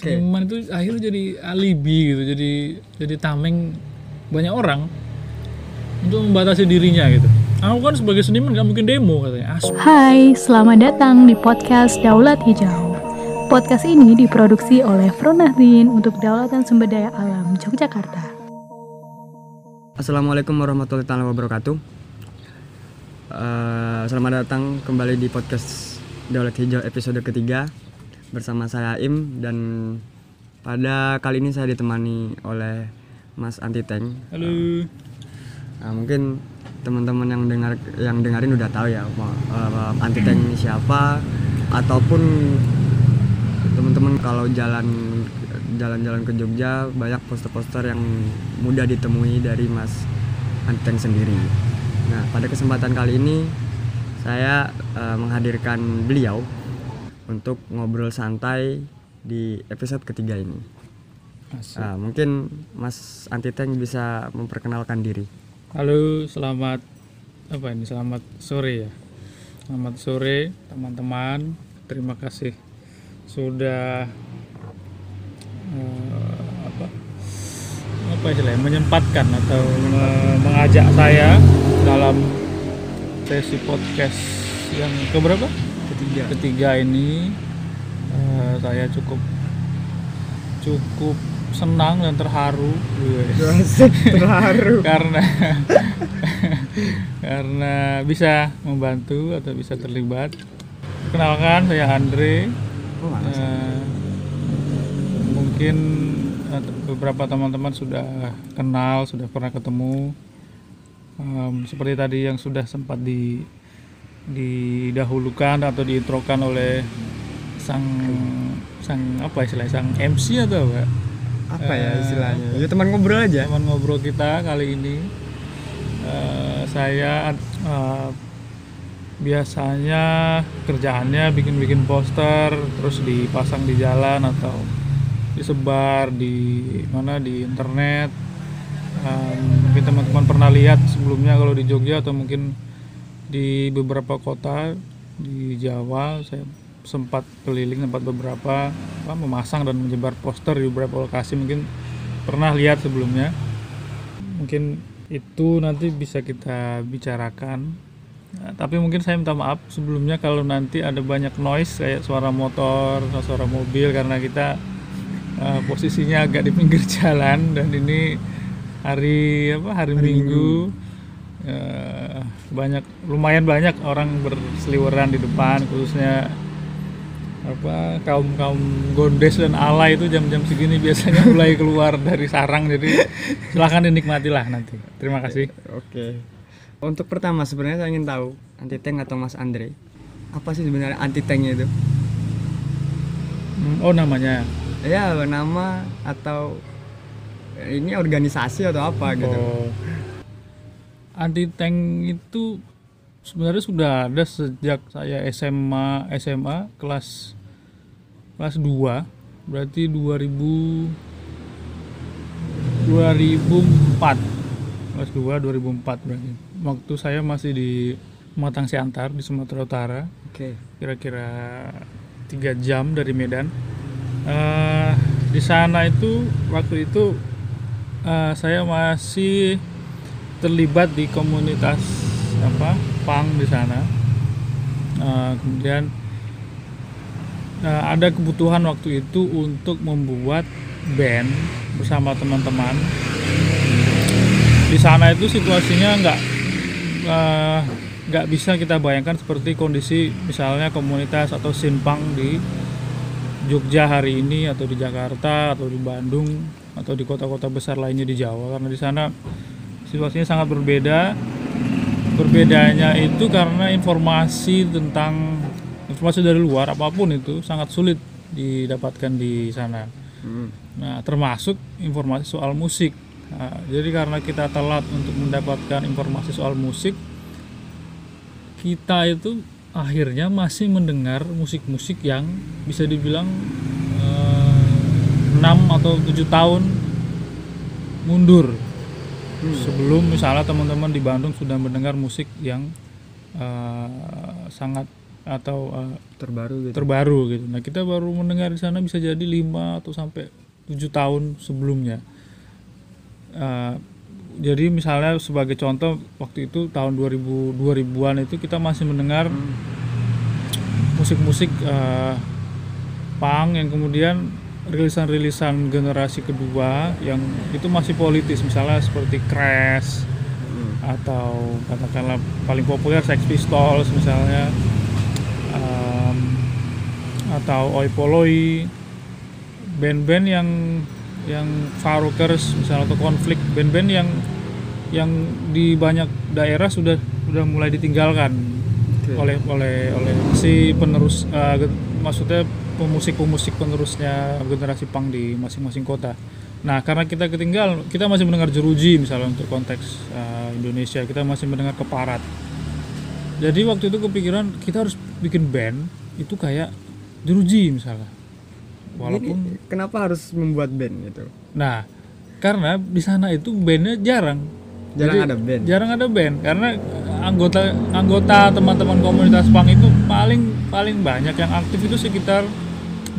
seniman itu akhirnya jadi alibi gitu jadi jadi tameng banyak orang untuk membatasi dirinya gitu aku kan sebagai seniman nggak mungkin demo katanya As Hai, selamat datang di podcast Daulat Hijau. Podcast ini diproduksi oleh Fronahdin untuk Daulatan Sumber Daya Alam Yogyakarta. Assalamualaikum warahmatullahi taala wabarakatuh. Eh, selamat datang kembali di podcast Daulat Hijau episode ketiga bersama saya Im dan pada kali ini saya ditemani oleh Mas Anti Tank. halo Nah, mungkin teman-teman yang dengar yang dengerin udah tahu ya eh, Anti Tank ini siapa ataupun teman-teman kalau jalan jalan-jalan ke Jogja banyak poster-poster yang mudah ditemui dari Mas Anti Tank sendiri. Nah, pada kesempatan kali ini saya eh, menghadirkan beliau untuk ngobrol santai di episode ketiga ini. Asik. Nah, mungkin Mas Anti Tank bisa memperkenalkan diri. halo selamat apa ini selamat sore ya selamat sore teman-teman terima kasih sudah eh, apa apa istilahnya menyempatkan atau me- mengajak saya dalam sesi podcast yang keberapa Ketiga. ketiga ini eh, saya cukup cukup senang dan terharu terharu. karena karena bisa membantu atau bisa terlibat kenalkan saya Andre Oh. Eh, mungkin eh, beberapa teman-teman sudah kenal sudah pernah ketemu Em, seperti tadi yang sudah sempat di didahulukan atau diintrokan oleh sang sang apa istilahnya sang MC atau apa apa ya Eh, istilahnya? Ya teman ngobrol aja. teman ngobrol kita kali ini eh, saya eh, biasanya kerjaannya bikin-bikin poster terus dipasang di jalan atau disebar di mana di internet Em, mungkin teman-teman pernah lihat sebelumnya kalau di Jogja atau mungkin di beberapa kota di Jawa saya sempat keliling tempat beberapa apa, memasang dan menyebar poster di beberapa lokasi mungkin pernah lihat sebelumnya. Mungkin itu nanti bisa kita bicarakan. Nah, tapi mungkin saya minta maaf sebelumnya kalau nanti ada banyak noise kayak suara motor atau suara mobil karena kita eh, posisinya agak di pinggir jalan dan ini hari apa hari, minggu, Eh, banyak lumayan banyak orang berseliweran di depan khususnya apa kaum kaum gondes dan alay itu jam-jam segini biasanya mulai keluar dari sarang jadi silahkan dinikmatilah nanti terima kasih Oke. Untuk pertama sebenarnya saya ingin tahu anti tank atau Mas Andre apa sih sebenarnya anti tanknya itu? Hmm, oh namanya Ya nama atau ini organisasi atau apa gitu? Anti tank itu sebenarnya sudah ada sejak saya SMA SMA kelas kelas 2 berarti 2000 2004 kelas 2 2004 berarti waktu saya masih di Matang Siantar di Sumatera Utara Oke. kira-kira tiga jam dari Medan. Eh, di sana itu waktu itu eh, saya masih terlibat di komunitas apa pang di sana. Eh, kemudian eh, ada kebutuhan waktu itu untuk membuat band bersama teman-teman. Di sana itu situasinya nggak eh, nggak bisa kita bayangkan seperti kondisi misalnya komunitas atau simpang di Jogja hari ini atau di Jakarta atau di Bandung atau di kota-kota besar lainnya di Jawa karena di sana situasinya sangat berbeda berbedanya itu karena informasi tentang informasi dari luar apa pun itu sangat sulit didapatkan di sana Hmm. Nah, termasuk informasi soal musik. Nah, jadi karena kita telat untuk mendapatkan informasi soal musik, kita itu akhirnya masih mendengar musik-musik yang bisa dibilang eh, 6 atau 7 tahun mundur. Sebelum misalnya teman-teman di Bandung sudah mendengar musik yang eh, sangat atau eh, terbaru gitu terbaru gitu. Nah kita baru mendengar di sana bisa jadi 5 atau sampai 7 tahun sebelumnya. Eh, jadi misalnya sebagai contoh waktu itu tahun 2000 2000-an itu kita masih mendengar musik-musik eh, punk yang kemudian rilisan-rilisan generasi kedua yang itu masih politis misalnya seperti Crash Hmm. atau katakanlah paling populer Sex Pistols misalnya Em, atau Oi Polloi band-band yang yang Farukers misalnya atau konflik band-band yang yang di banyak daerah sudah sudah mulai ditinggalkan Oke. oleh oleh oleh si penerus ge- maksudnya pemusik-pemusik penerusnya generasi punk di masing-masing kota. Nah, karena kita ketinggal, kita masih mendengar jeruji misalnya untuk konteks eh, Indonesia, kita masih mendengar keparat. Jadi waktu itu kepikiran kita harus bikin band itu kayak jeruji misalnya. Walaupun Ini kenapa harus membuat band gitu Nah, karena di sana itu bandnya jarang. Jarang Jadi, ada band? Jarang ada band karena anggota anggota teman-teman komunitas punk itu paling paling banyak yang aktif itu sekitar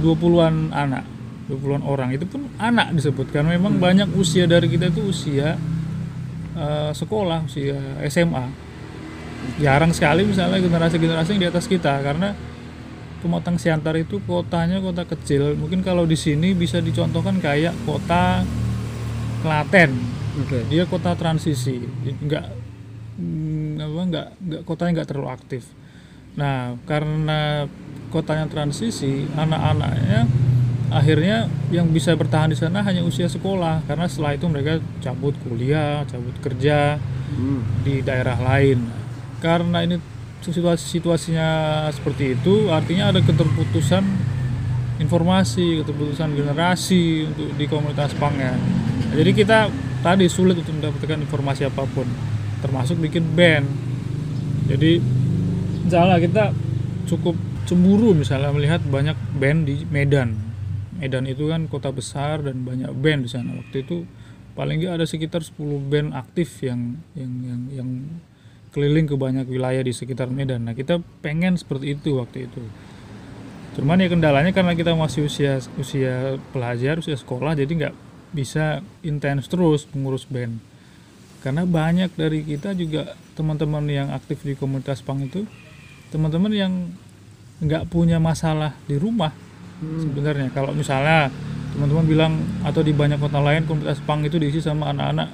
20-an anak, 20-an orang. Itu pun anak disebut karena memang Hmm. banyak usia dari kita itu usia eh, sekolah, usia SMA. Jarang sekali misalnya generasi-generasi yang di atas kita karena Pematang Siantar itu kotanya kota kecil. Mungkin kalau di sini bisa dicontohkan kayak kota Klaten. oke Dia kota transisi, nggak mm, apa nggak nggak kotanya nggak terlalu aktif. Nah karena kotanya transisi, anak-anaknya akhirnya yang bisa bertahan di sana hanya usia sekolah karena setelah itu mereka cabut kuliah, cabut kerja Hmm. di daerah lain. Karena ini situasi situasinya seperti itu, artinya ada keterputusan informasi, keterputusan generasi untuk di komunitas punk ya. Nah, jadi kita tadi sulit untuk mendapatkan informasi apa pun, termasuk bikin band. Jadi misalnya kita cukup cemburu misalnya melihat banyak band di Medan. Medan itu kan kota besar dan banyak band di sana. Waktu itu paling nggak ada sekitar 10 band aktif yang yang yang yang keliling ke banyak wilayah di sekitar Medan. Nah, kita pengen seperti itu waktu itu. Cuman ya kendalanya karena kita masih usia usia pelajar, usia sekolah jadi nggak bisa intens terus mengurus band. Karena banyak dari kita juga teman-teman yang aktif di komunitas punk itu teman-teman yang nggak punya masalah di rumah sebenarnya. Kalau misalnya teman-teman bilang atau di banyak kota lain komunitas punk itu diisi sama anak-anak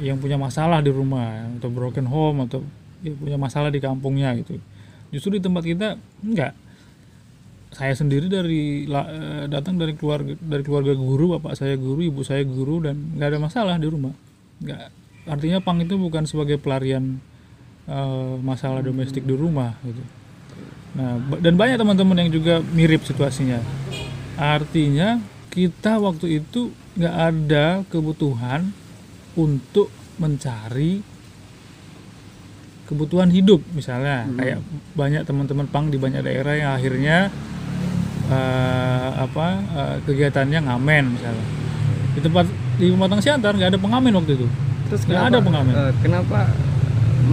yang punya masalah di rumah atau broken home atau ya punya masalah di kampungnya gitu. Justru di tempat kita enggak. Saya sendiri dari eh, datang dari keluarga dari keluarga guru, bapak saya guru, ibu saya guru dan nggak ada masalah di rumah. Nggak. Artinya pang itu bukan sebagai pelarian eh, masalah domestik di rumah gitu. Nah, dan banyak teman-teman yang juga mirip situasinya. Artinya kita waktu itu nggak ada kebutuhan untuk mencari kebutuhan hidup misalnya. Kayak banyak teman-teman pang di banyak daerah yang akhirnya eh, apa eh, kegiatannya ngamen misalnya. Di tempat di Pematang Siantar nggak ada pengamen waktu itu. Terus Nggak ada pengamen. eh, kenapa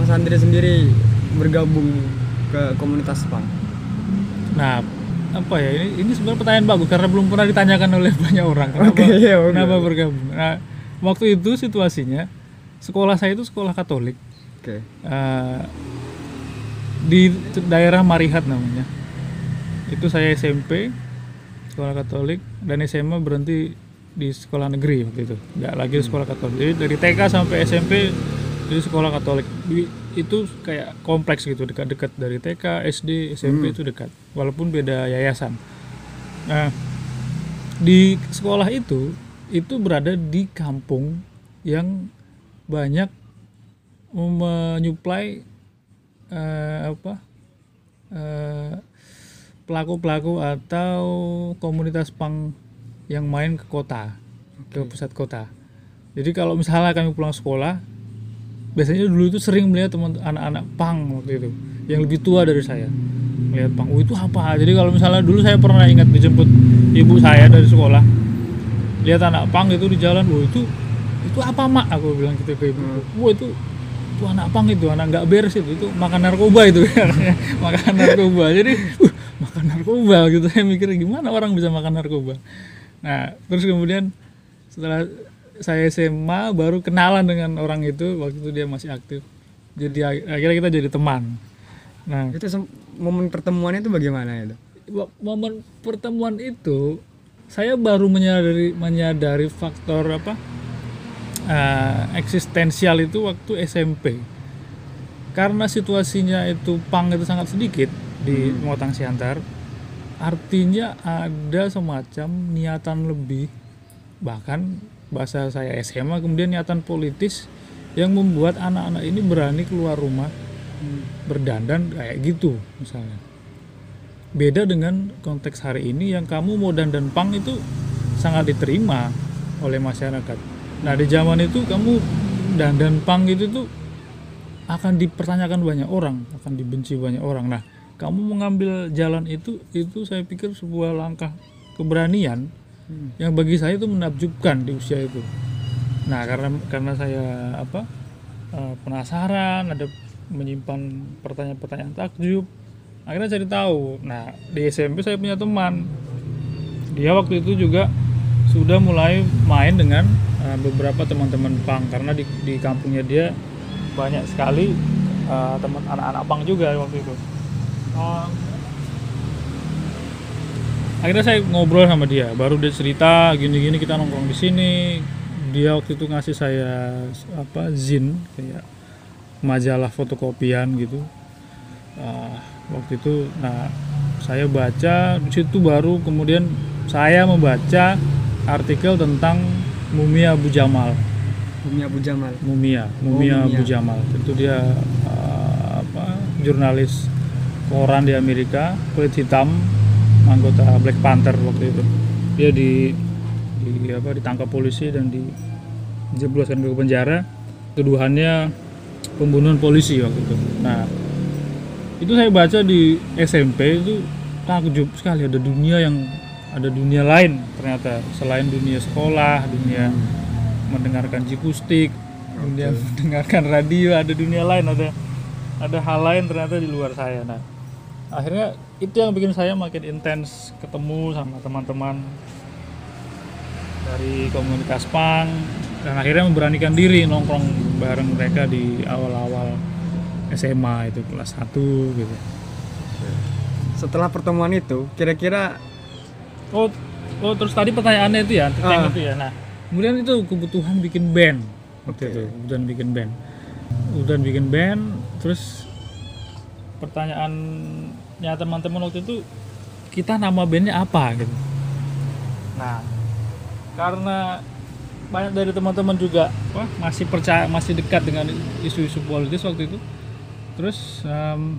Mas Andri sendiri bergabung ke komunitas punk Nah, apa ya ini ini sebenarnya pertanyaan bagus karena belum pernah ditanyakan oleh banyak orang kenapa, Oke, iya, oke. kenapa bergabung. Nah, waktu itu situasinya sekolah saya itu sekolah Katolik oke eh, di daerah Marihat namanya. Itu saya SMP sekolah Katolik dan SMA berhenti di sekolah negeri waktu itu, nggak lagi di sekolah Katolik. Jadi dari TK sampai SMP di sekolah Katolik. Di- itu kayak kompleks gitu, dekat-dekat dari TK, SD, SMP itu dekat, walaupun beda yayasan. Nah, di sekolah itu itu berada di kampung yang banyak menyuplai eh, apa eh, pelaku-pelaku atau komunitas pang yang main ke kota ke pusat kota. Jadi kalau misalnya kami pulang sekolah biasanya dulu itu sering melihat teman anak-anak pang waktu itu yang lebih tua dari saya melihat pang. Oh itu apa? Jadi kalau misalnya dulu saya pernah ingat dijemput ibu saya dari sekolah lihat anak pang itu di jalan oh itu itu apa mak? Aku bilang gitu ke ibu. Wah itu itu anak pang itu anak nggak beres itu itu makan narkoba itu. Makan narkoba. Jadi uh, makan narkoba gitu. Saya mikir gimana orang bisa makan narkoba? Nah terus kemudian setelah saya SMA baru kenalan dengan orang itu waktu itu dia masih aktif. Jadi ak- akhirnya kita jadi teman. Nah. Itu momen pertemuannya itu bagaimana itu? momen pertemuan itu saya baru menyadari menyadari faktor apa eh, eksistensial itu waktu SMP karena situasinya itu pang itu sangat sedikit di Motang Siantar artinya ada semacam niatan lebih bahkan bahasa saya SMA kemudian niatan politis yang membuat anak-anak ini berani keluar rumah berdandan kayak gitu misalnya beda dengan konteks hari ini yang kamu mau dandan pang itu sangat diterima oleh masyarakat. Nah di zaman itu kamu dandan pang itu tuh akan dipertanyakan banyak orang, akan dibenci banyak orang. Nah kamu mengambil jalan itu, itu saya pikir sebuah langkah keberanian yang bagi saya itu menakjubkan di usia itu. Nah karena karena saya apa eh, penasaran, ada menyimpan pertanyaan-pertanyaan takjub, akhirnya cari tahu. Nah di SMP saya punya teman. Dia waktu itu juga sudah mulai main dengan uh, beberapa teman-teman pang karena di, di kampungnya dia banyak sekali uh, teman anak-anak pang juga waktu itu. Um, akhirnya saya ngobrol sama dia. Baru dia cerita gini-gini kita nongkrong di sini. Dia waktu itu ngasih saya apa zin kayak majalah fotokopian gitu. Ah, waktu itu nah saya baca di situ baru kemudian saya membaca artikel tentang Mumia Abu Jamal. Bumi Abu Jamal. Mumia Oh, Mumia Mumia. Abu Jamal. Itu dia ah, apa jurnalis koran di Amerika kulit hitam anggota Black Panther waktu itu. Dia di, di apa ditangkap polisi dan dijebloskan ke penjara. Tuduhannya pembunuhan polisi waktu itu. Nah itu saya baca di SMP itu takjub sekali. Ada dunia yang ada dunia lain ternyata. Selain dunia sekolah dunia mendengarkan jikustik dunia mendengarkan radio ada dunia lain ada ada hal lain ternyata di luar saya. Nah akhirnya itu yang bikin saya makin intens ketemu sama teman-teman dari komunitas pang dan akhirnya memberanikan diri nongkrong bareng mereka di awal-awal SMA itu kelas 1 gitu Setelah pertemuan itu, kira-kira Oh, oh terus tadi pertanyaannya itu ya, tentang Ah. itu ya. Nah, kemudian itu kebutuhan bikin band. Waktu Oke. itu, kebutuhan bikin band. Kebutuhan bikin band, terus pertanyaannya teman-teman waktu itu kita nama bandnya apa? Gitu. Nah, karena banyak dari teman-teman juga wah, masih percaya masih dekat dengan isu-isu politis waktu itu. Terus em,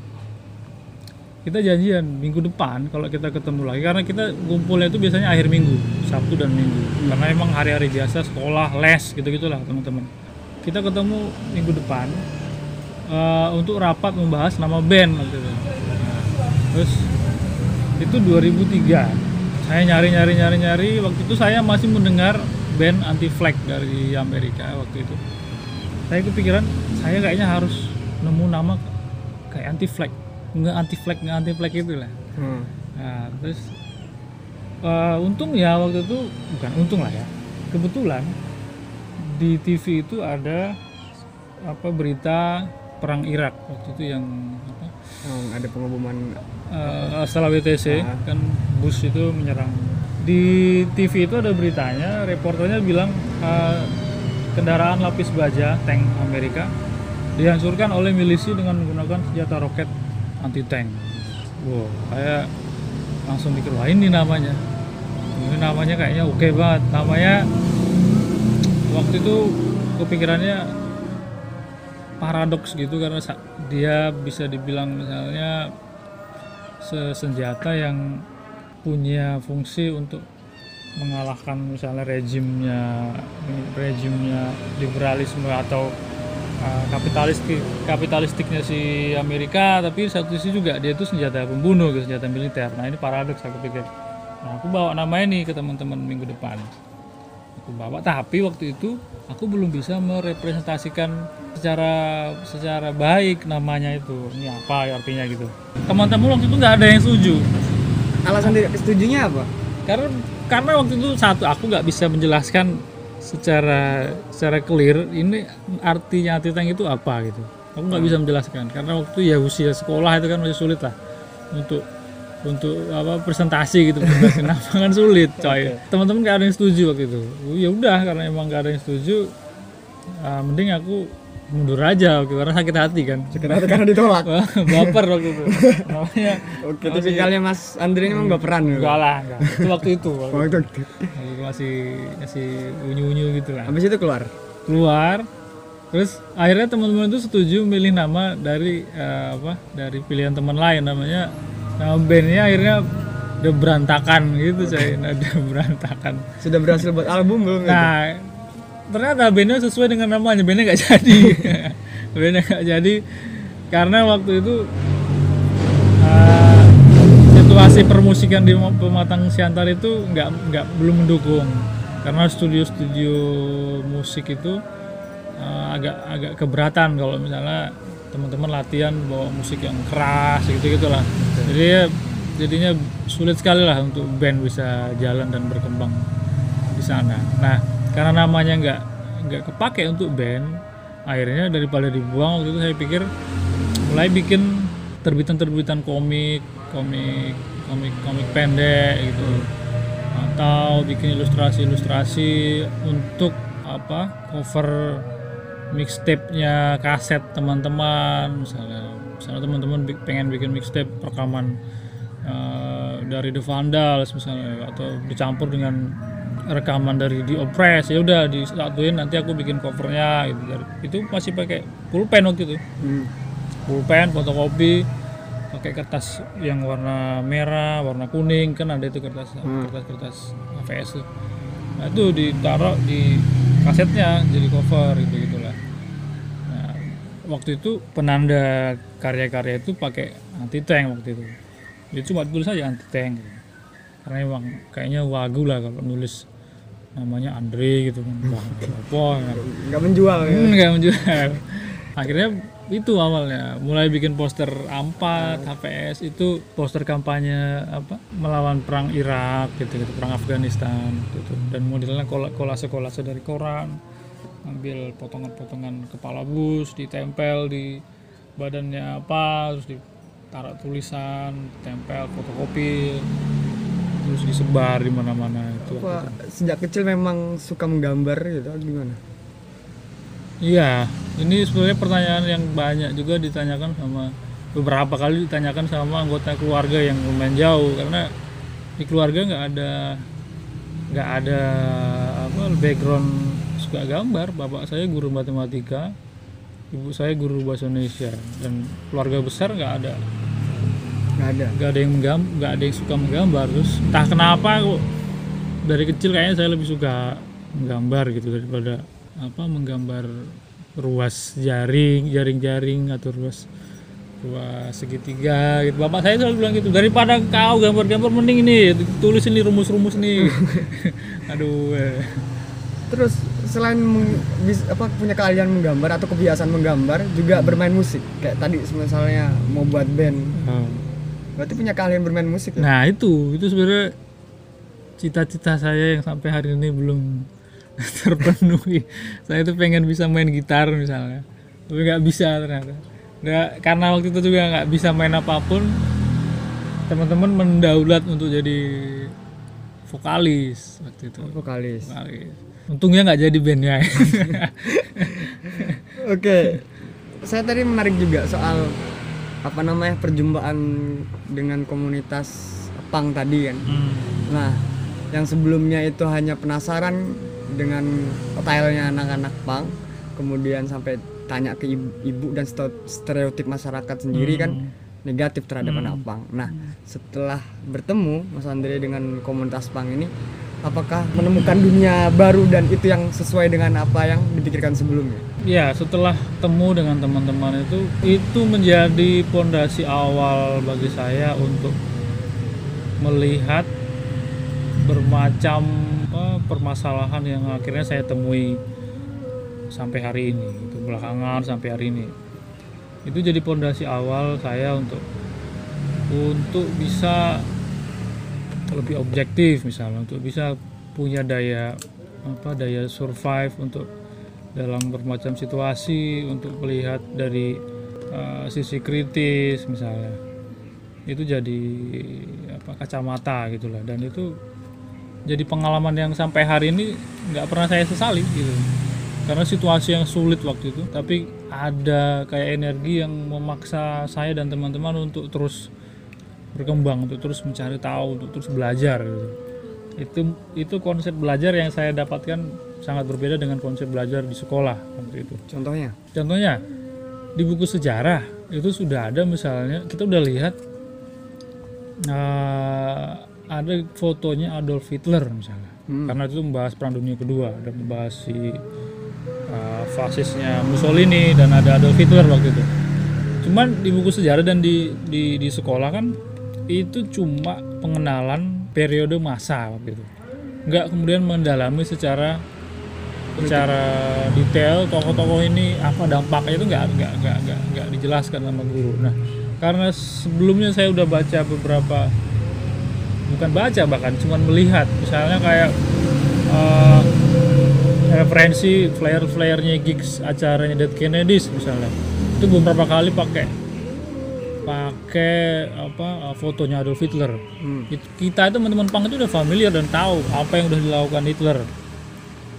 kita janjian minggu depan kalau kita ketemu lagi karena kita kumpulnya itu biasanya akhir minggu Sabtu dan Minggu. Karena emang hari-hari biasa sekolah les gitu gitulah teman-teman. Kita ketemu minggu depan eh, untuk rapat membahas nama band waktu itu terus itu 2003 saya nyari nyari nyari nyari. Waktu itu saya masih mendengar band anti flag dari Amerika waktu itu. Saya kepikiran saya kayaknya harus nemu nama kayak anti flag nggak anti flag nggak anti flag itu lah. Hmm, nah terus eh, untung ya waktu itu bukan untung lah ya. Kebetulan di TV itu ada apa berita perang Irak waktu itu yang oh, ada pengumuman eh, setelah WTC Ah. kan Bush itu menyerang di TV itu ada beritanya reporternya bilang eh, kendaraan lapis baja tank Amerika dihancurkan oleh milisi dengan menggunakan senjata roket anti tank. Wow, saya langsung mikir wah ini namanya. Ini namanya kayaknya oke banget. Namanya waktu itu kepikirannya paradoks gitu karena dia bisa dibilang misalnya se- senjata yang punya fungsi untuk mengalahkan misalnya rejimnya rejimnya liberalisme atau uh, kapitalistik kapitalistiknya si Amerika tapi satu sisi juga dia itu senjata pembunuh gitu, senjata militer. Nah ini paradoks aku pikir. Nah aku bawa nama ini ke teman-teman minggu depan aku bawa tapi waktu itu aku belum bisa merepresentasikan secara secara baik namanya itu. Ini apa artinya gitu. Teman-teman waktu itu nggak ada yang setuju. Alasan tidak setujunya apa? Karena karena waktu itu satu aku nggak bisa menjelaskan secara secara clear ini artinya tank itu apa gitu. Aku nggak bisa menjelaskan. Karena waktu ya usia sekolah itu kan masih sulit lah untuk untuk apa presentasi gitu. Presentasi nama kan sulit coy. Teman-teman nggak ada yang setuju waktu itu. Ya udah karena emang nggak ada yang setuju ah, mending aku mundur aja waktu itu, karena sakit hati kan. Sekedar karena ditolak. Baper waktu itu. Namanya oke tipikalnya mas Andre ini memang baperan gitu. enggak lah enggak itu waktu itu. Waktu waktu itu. Masih masih unyu unyu gitu lah. Habis itu keluar? Keluar. Terus akhirnya teman-teman itu setuju milih nama dari eh, apa dari pilihan teman lain namanya nama bandnya akhirnya udah berantakan gitu saya nah, udah berantakan. Sudah berhasil buat album belum itu? nah ternyata bandnya sesuai dengan namanya. Bandnya nggak jadi. Bandnya nggak jadi. Karena waktu itu eh, situasi permusikan di pematang siantar itu nggak nggak belum mendukung. Karena studio-studio musik itu eh, agak agak keberatan kalau misalnya teman-teman latihan bawa musik yang keras gitu gitulah jadi ya jadinya sulit sekali lah untuk band bisa jalan dan berkembang di sana. Nah karena namanya nggak nggak kepake untuk band akhirnya daripada dibuang waktu itu saya pikir mulai bikin terbitan-terbitan komik komik komik komik pendek gitu. Atau bikin ilustrasi-ilustrasi untuk apa cover mixtape-nya kaset teman-teman misalnya misalnya teman-teman pengen bikin mixtape rekaman eh, dari The Vandals misalnya atau dicampur dengan rekaman dari The Oppress ya udah disatuin nanti aku bikin covernya gitu. Itu masih pakai pulpen waktu itu. Hmm. pulpen fotokopi pakai kertas yang warna merah warna kuning kan ada itu kertas kertas kertas AVS tuh. Nah itu ditaruh di kasetnya jadi cover gitu nah, waktu itu penanda karya-karya itu pakai anti tank waktu itu. Dia cuma tulis aja anti tank gitu. karena emang kayaknya wagu lah kalau nulis namanya Andre gitu kan. Wah, apa kan. Nggak menjual ya? Hmm, nggak menjual. Akhirnya itu awalnya mulai bikin poster A4, HPS itu poster kampanye apa melawan perang Irak gitu gitu perang Afghanistan gitu. Dan modelnya kola- kolase-kolase dari koran ambil potongan-potongan kepala bus ditempel di badannya apa terus ditaruh tulisan tempel fotokopi terus disebar di mana-mana itu. Apa sejak kecil memang suka menggambar gitu atau gimana? Iya, ini sebenarnya pertanyaan yang banyak juga ditanyakan sama beberapa kali ditanyakan sama anggota keluarga yang lumayan jauh karena di keluarga nggak ada nggak ada apa background suka gambar. Bapak saya guru matematika, ibu saya guru bahasa Indonesia dan keluarga besar nggak ada. Nggak ada. Nggak ada yang menggam nggak ada yang suka menggambar. Terus entah kenapa kok dari kecil kayaknya saya lebih suka menggambar gitu daripada apa menggambar ruas jaring jaring-jaring atau ruas ruas segitiga gitu. Bapak saya selalu bilang gitu daripada kau gambar-gambar mending ini tulis ini rumus-rumus nih aduh eh. terus selain bis- apa punya keahlian menggambar atau kebiasaan menggambar juga bermain musik kayak tadi misalnya mau buat band Oh. berarti punya keahlian bermain musik ya Nah itu itu sebenarnya cita-cita saya yang sampai hari ini belum terpenuhi. saya itu pengen bisa main gitar misalnya, tapi nggak bisa ternyata. Nggak- karena waktu itu juga nggak bisa main apa pun, teman-teman mendaulat untuk jadi vokalis waktu itu. vokalis Vokalis. Untungnya nggak jadi bandnya. Oke, saya tadi menarik juga soal apa namanya perjumpaan dengan komunitas pang tadi kan. Hmm. Nah, yang sebelumnya itu hanya penasaran dengan stylenya anak-anak pang, kemudian sampai tanya ke ibu, ibu dan stereotip masyarakat sendiri kan negatif terhadap anak pang. Nah, setelah bertemu Mas Andre dengan komunitas pang ini, apakah menemukan dunia baru dan itu yang sesuai dengan apa yang dipikirkan sebelumnya? Ya, setelah temu dengan teman-teman itu, itu menjadi pondasi awal bagi saya untuk melihat bermacam permasalahan yang akhirnya saya temui sampai hari ini itu belakangan sampai hari ini itu jadi pondasi awal saya untuk untuk bisa lebih objektif misalnya untuk bisa punya daya apa daya survive untuk dalam bermacam situasi untuk melihat dari uh, sisi kritis misalnya. Itu jadi apa kacamata gitulah. Dan itu jadi pengalaman yang sampai hari ini nggak pernah saya sesali gitu. Karena situasi yang sulit waktu itu. Tapi ada kayak energi yang memaksa saya dan teman-teman untuk terus berkembang untuk terus mencari tahu untuk terus belajar gitu. itu itu konsep belajar yang saya dapatkan sangat berbeda dengan konsep belajar di sekolah waktu itu Contohnya? contohnya di buku sejarah itu sudah ada misalnya kita udah lihat eh, ada fotonya Adolf Hitler misalnya Hmm. karena itu membahas perang dunia kedua dan membahas si eh, fasisnya Mussolini dan ada Adolf Hitler waktu itu cuman di buku sejarah dan di di, di sekolah kan itu cuma pengenalan periode masa waktu itu. Nggak kemudian mendalami secara secara detail tokoh-tokoh ini apa dampaknya itu nggak nggak nggak nggak nggak dijelaskan sama guru. Nah karena sebelumnya saya udah baca beberapa bukan baca bahkan cuman melihat. Misalnya kayak eh, referensi flare-flare-nya gigs acaranya Dead Kennedys misalnya. Itu beberapa kali pakai pakai apa eh, fotonya Adolf Hitler Hmm. It- kita itu teman-teman pang itu udah familiar dan tahu apa yang udah dilakukan Hitler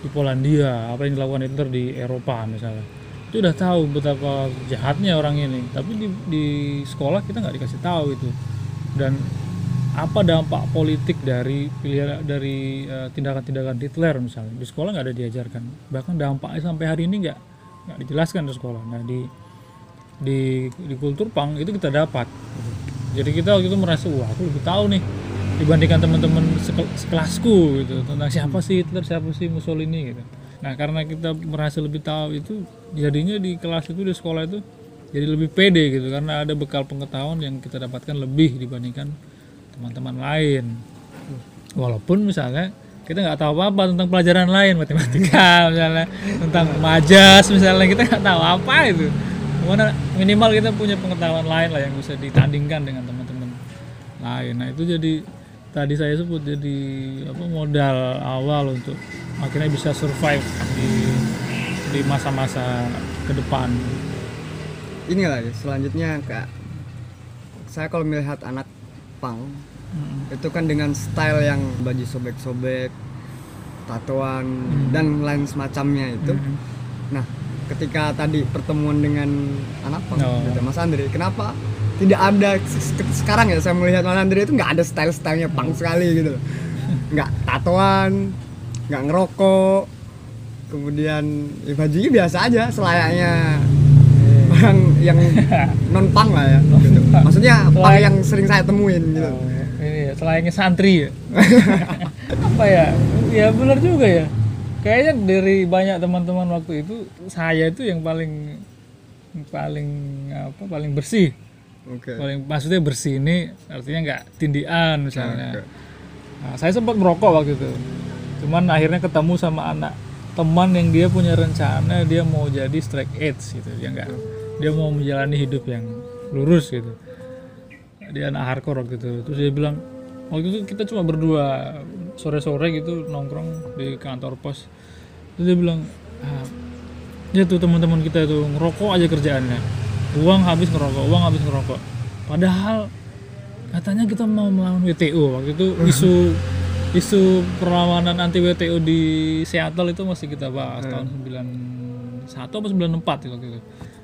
di Polandia, apa yang dilakukan Hitler di Eropa misalnya. Itu udah tahu betapa jahatnya orang ini. Tapi di, di sekolah kita nggak dikasih tahu itu. Dan apa dampak politik dari pilihan dari eh, tindakan-tindakan Hitler misalnya di sekolah nggak ada diajarkan. Bahkan dampaknya sampai hari ini nggak nggak dijelaskan di sekolah. Nah di di di kultur pang itu kita dapat. Jadi kita waktu itu merasa wah aku lebih tahu nih dibandingkan teman-teman sekel- sekelasku gitu tentang siapa sih Hitler siapa sih Mussolini gitu. Nah karena kita merasa lebih tahu itu jadinya di kelas itu di sekolah itu jadi lebih pede gitu karena ada bekal pengetahuan yang kita dapatkan lebih dibandingkan teman-teman lain. Walaupun misalnya kita nggak tahu apa-apa tentang pelajaran lain matematika misalnya tentang majas misalnya kita nggak tahu apa itu. Mana minimal kita punya pengetahuan lain lah yang bisa ditandingkan dengan teman-teman lain. Nah itu jadi tadi saya sebut jadi apa modal awal untuk akhirnya bisa survive di di masa-masa ke depan. Ini lah ya, selanjutnya kak saya kalau melihat anak pang Mm. itu kan dengan style yang baju sobek-sobek, tatoan Hmm. dan lain semacamnya itu. Mm. Nah, ketika tadi pertemuan dengan anak pang, Oh. gitu, Mas Andre, kenapa tidak ada se- se- sekarang ya saya melihat Mas Andre itu nggak ada style-stylenya pang sekali gitu, loh. nggak tatoan, nggak ngerokok, kemudian ya bajunya biasa aja selayaknya orang yang non pang lah ya. gitu. Maksudnya pang yang sering saya temuin gitu. Oh, ini ya, selayaknya santri ya. apa ya? Ya benar juga ya. Kayaknya dari banyak teman-teman waktu itu saya itu yang paling paling apa paling bersih. Oke. Paling maksudnya bersih ini artinya nggak tindian misalnya. Oke. Nah, saya sempat merokok waktu itu. Cuman akhirnya ketemu sama anak teman yang dia punya rencana dia mau jadi strike edge gitu. Dia nggak dia mau menjalani hidup yang lurus gitu. Dia anak hardcore waktu itu. Terus dia bilang waktu itu kita cuma berdua sore-sore gitu nongkrong di kantor pos. Terus dia bilang ah, ya tuh teman-teman kita itu ngerokok aja kerjaannya. Uang habis ngerokok, uang habis ngerokok. Padahal katanya kita mau melawan WTO waktu itu isu isu perlawanan anti WTO di Seattle itu masih kita bahas tahun 91 atau 94 waktu itu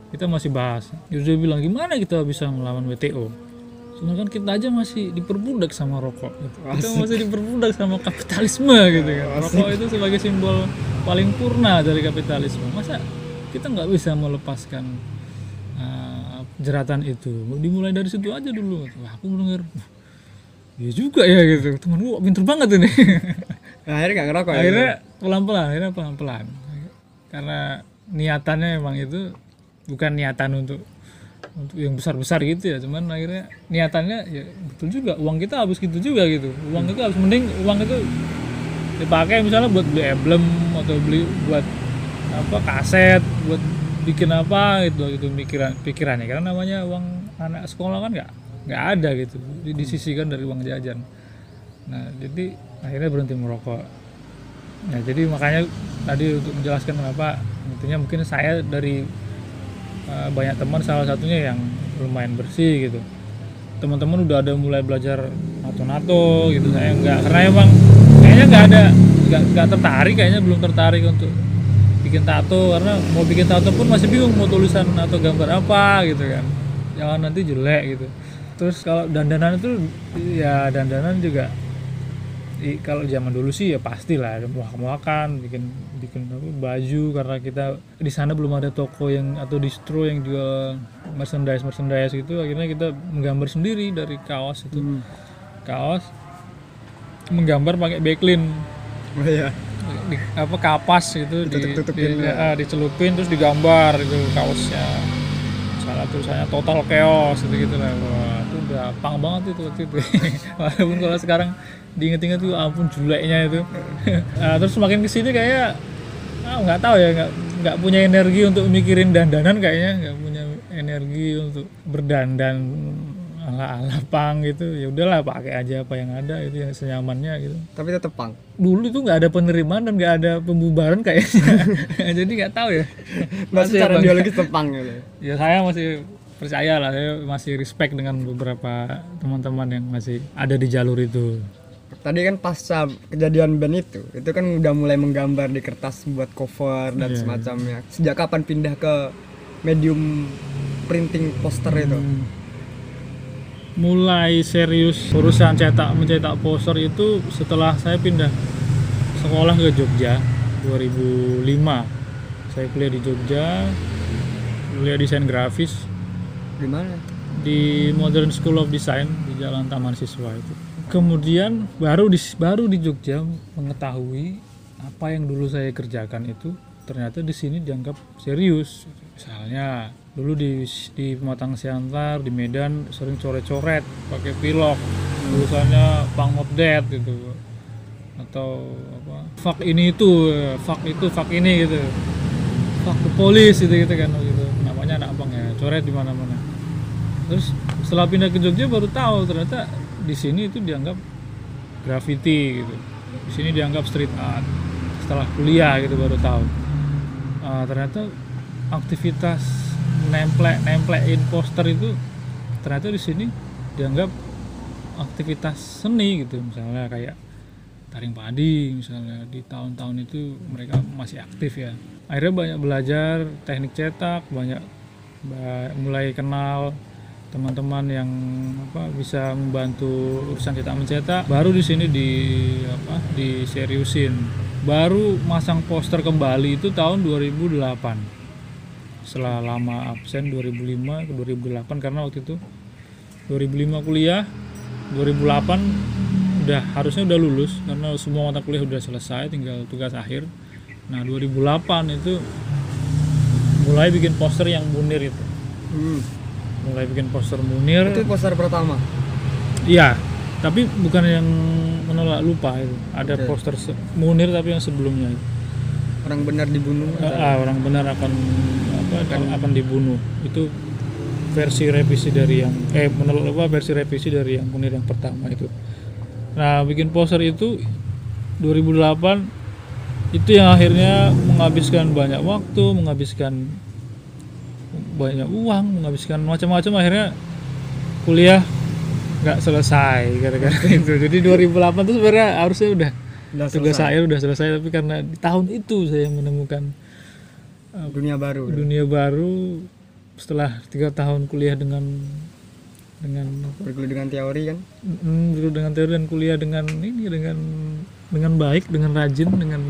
kita masih bahas Terus dia bilang gimana kita bisa melawan WTO Sedangkan kita aja masih diperbudak sama rokok gitu. Kita masih diperbudak sama kapitalisme gitu kan. Rokok itu sebagai simbol paling purna dari kapitalisme. Masa kita nggak bisa melepaskan uh, jeratan itu? Dimulai dari situ aja dulu. Wah, aku denger, "Wah, iya juga ya gitu. Temen gua pinter banget ini. Nah, akhirnya nggak ngerokok ya? akhirnya pelan-pelan, akhirnya pelan-pelan. Karena niatannya emang itu bukan niatan untuk untuk yang besar-besar gitu ya. Cuman akhirnya niatannya ya betul juga. Uang kita habis gitu juga gitu. Uang itu habis mending uang itu dipakai misalnya buat beli emblem atau beli buat apa kaset buat bikin apa gitu gitu pikiran pikirannya. Karena namanya uang anak sekolah kan nggak nggak ada gitu. Di- disisihkan dari uang jajan. Nah jadi akhirnya berhenti merokok. Nah jadi makanya tadi untuk menjelaskan kenapa intinya mungkin saya dari uh, banyak teman salah satunya yang lumayan bersih gitu. Teman-teman udah ada mulai belajar nato-nato gitu. Saya nggak karena emang kayaknya nggak ada nggak nggak tertarik kayaknya belum tertarik untuk bikin tato. Karena mau bikin tato pun masih bingung mau tulisan atau gambar apa gitu kan. Jangan nanti jelek gitu. Terus kalau dandanan itu ya dandanan juga i- kalau zaman dulu sih ya pastilah ada muak-muakan bikin bikin apa, baju karena kita di sana belum ada toko yang atau distro yang jual merchandise merchandise gitu akhirnya kita menggambar sendiri dari kaos itu Hmm. kaos menggambar pakai backlink Oh iya. di, apa kapas itu di, di- ya. ah, dicelupin terus digambar itu kaosnya salah tulisannya total chaos gitu gitu lah wah itu udah pang banget itu waktu itu walaupun kalau sekarang diinget-inget tuh ampun juleknya itu Ah, terus semakin ke sini kayak ah, nggak tahu ya nggak nggak punya energi untuk mikirin dandanan kayaknya nggak punya energi untuk berdandan ala ala pang gitu ya udahlah pakai aja apa yang ada itu yang senyamannya gitu Tapi tetap pang. dulu itu nggak ada penerimaan dan nggak ada pembubaran kayaknya jadi nggak tahu ya Masih Bang. biologis tetap pang gitu. ya saya masih percaya lah saya masih respect dengan beberapa teman-teman yang masih ada di jalur itu Tadi kan pasca kejadian band itu, itu kan udah mulai menggambar di kertas buat cover dan Iya. semacamnya. Sejak kapan pindah ke medium printing poster itu? Hmm. mulai serius urusan cetak mencetak poster itu setelah saya pindah sekolah ke Jogja 2005 saya kuliah di Jogja kuliah desain grafis Gimana? di Modern School of Design di Jalan Taman Siswa itu. Kemudian baru di baru di Jogja mengetahui apa yang dulu saya kerjakan itu ternyata di sini dianggap serius. Misalnya dulu di di Pematang Siantar di Medan sering coret-coret pakai pilok tulisannya Pang Not Dead gitu. Atau apa fuck ini itu fuck itu fuck ini gitu. Fuck the police gitu gitu kan gitu. Namanya anak abang ya coret di mana-mana. Terus setelah pindah ke Jogja baru tahu ternyata di sini itu dianggap graffiti gitu. Di sini dianggap street art. Setelah kuliah gitu baru tahu. Ah, ternyata aktivitas nemplek nemplekin poster itu ternyata di sini dianggap aktivitas seni gitu. Misalnya kayak taring padi misalnya di tahun-tahun itu mereka masih aktif ya. Akhirnya banyak belajar teknik cetak banyak ba- mulai kenal teman-teman yang apa bisa membantu urusan cetak mencetak baru di sini di apa diseriusin. Baru masang poster kembali itu tahun 2008 setelah lama absen 2005 ke 2008 karena waktu itu 2005 kuliah 2008 udah harusnya udah lulus karena semua mata kuliah udah selesai tinggal tugas akhir. Nah 2008 itu mulai bikin poster yang munir itu. Hmm. Mulai bikin poster munir Itu poster pertama. iya tapi bukan yang menolak lupa itu ada Oke. poster munir tapi yang sebelumnya itu. Orang benar dibunuh. Ah, ah, orang benar akan apa akan dibunuh itu versi revisi dari yang eh menolak apa versi revisi dari yang munir yang pertama itu nah bikin poster itu 2008 itu yang akhirnya menghabiskan banyak waktu menghabiskan banyak uang menghabiskan macam-macam akhirnya kuliah nggak selesai gara-gara itu jadi 2008 itu sebenarnya harusnya udah Udah tugas selesai. saya udah selesai tapi karena di tahun itu saya menemukan Dunia baru. dunia baru setelah tiga tahun kuliah dengan dengan Berkulit dengan teori kan. mm, dulu dengan teori dan kuliah dengan ini dengan dengan baik dengan rajin dengan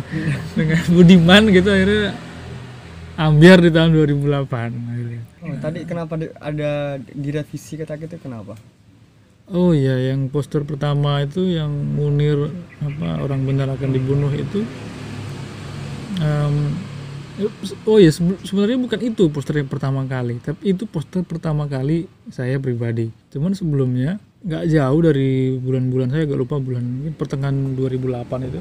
dengan budiman gitu akhirnya ambiar di tahun 2008 akhirnya. Oh, tadi kenapa ada direvisi kata itu kenapa? Oh iya, yang poster pertama itu yang Munir apa orang benar akan dibunuh itu. em, oh iya, sebe- sebenarnya bukan itu poster yang pertama kali, tapi itu poster pertama kali saya pribadi. Cuman sebelumnya nggak jauh dari bulan-bulan saya agak lupa bulan pertengahan 2008 itu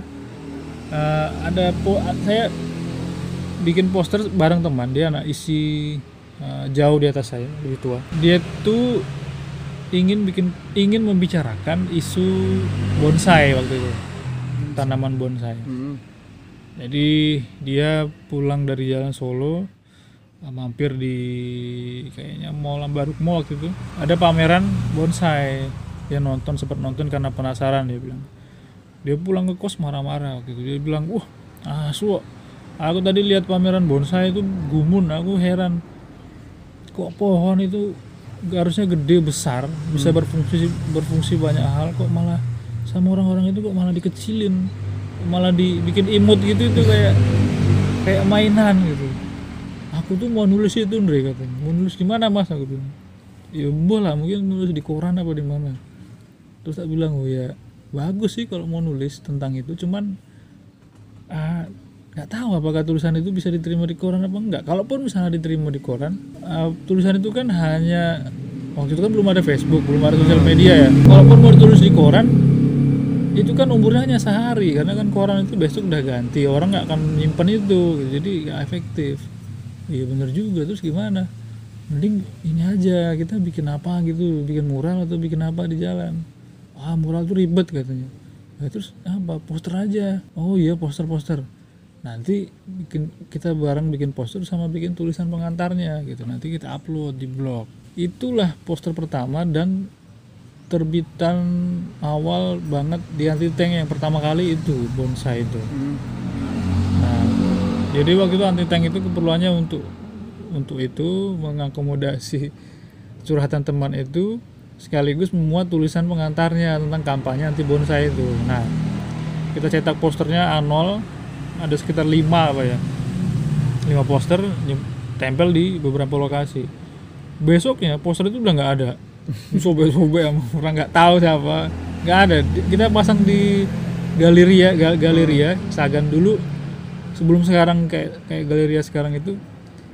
Eh, ada po saya bikin poster bareng teman. Dia anak isi eh, jauh di atas saya lebih tua. Dia tuh ingin bikin ingin membicarakan isu bonsai waktu itu. Tanaman bonsai. Hmm. jadi dia pulang dari jalan Solo mampir di kayaknya mall Ambaruk Mall waktu itu. Ada pameran bonsai. Dia nonton sempat nonton karena penasaran dia bilang. Dia pulang ke kos marah-marah waktu itu. Dia bilang wah asu aku tadi lihat pameran bonsai itu gumun aku heran. Kok pohon itu harusnya gede besar bisa berfungsi berfungsi banyak hal kok malah sama orang-orang itu kok malah dikecilin. Malah dibikin imut gitu itu kayak kayak mainan gitu. Aku tuh mau nulis itu Andre katanya. Mau nulis di mana mas? Aku bilang. Ya boleh lah mungkin nulis di koran apa di mana. Terus tak bilang oh ya bagus sih kalau mau nulis tentang itu. Cuman ah, nggak tahu apakah tulisan itu bisa diterima di koran apa enggak. Kalaupun misalnya diterima di koran ah, tulisan itu kan hanya waktu itu kan belum ada Facebook belum ada sosial media ya. Kalaupun mau ditulis di koran itu kan umurnya hanya sehari. Karena kan koran itu besok udah ganti orang nggak akan nyimpen itu. Jadi nggak efektif. Iya bener juga. Terus gimana? Mending ini aja kita bikin apa gitu? Bikin mural atau bikin apa di jalan? Ah mural tuh ribet katanya. Ya terus apa? Poster aja. Oh iya poster-poster nanti bikin kita bareng bikin poster sama bikin tulisan pengantarnya gitu nanti kita upload di blog itulah poster pertama dan terbitan awal banget di anti tank yang pertama kali itu bonsai itu. Nah, jadi waktu itu anti tank itu keperluannya untuk untuk itu mengakomodasi curhatan teman itu sekaligus memuat tulisan pengantarnya tentang kampanye anti bonsai itu. Nah, kita cetak posternya A0 ada sekitar 5 apa ya. 5 poster tempel di beberapa lokasi. Besoknya poster itu udah nggak ada. Sobek-sobek sama orang nggak tahu siapa. Nggak ada. Kita pasang di Galeria, Ga- Galeria Sagan dulu sebelum sekarang kayak kayak Galeria sekarang itu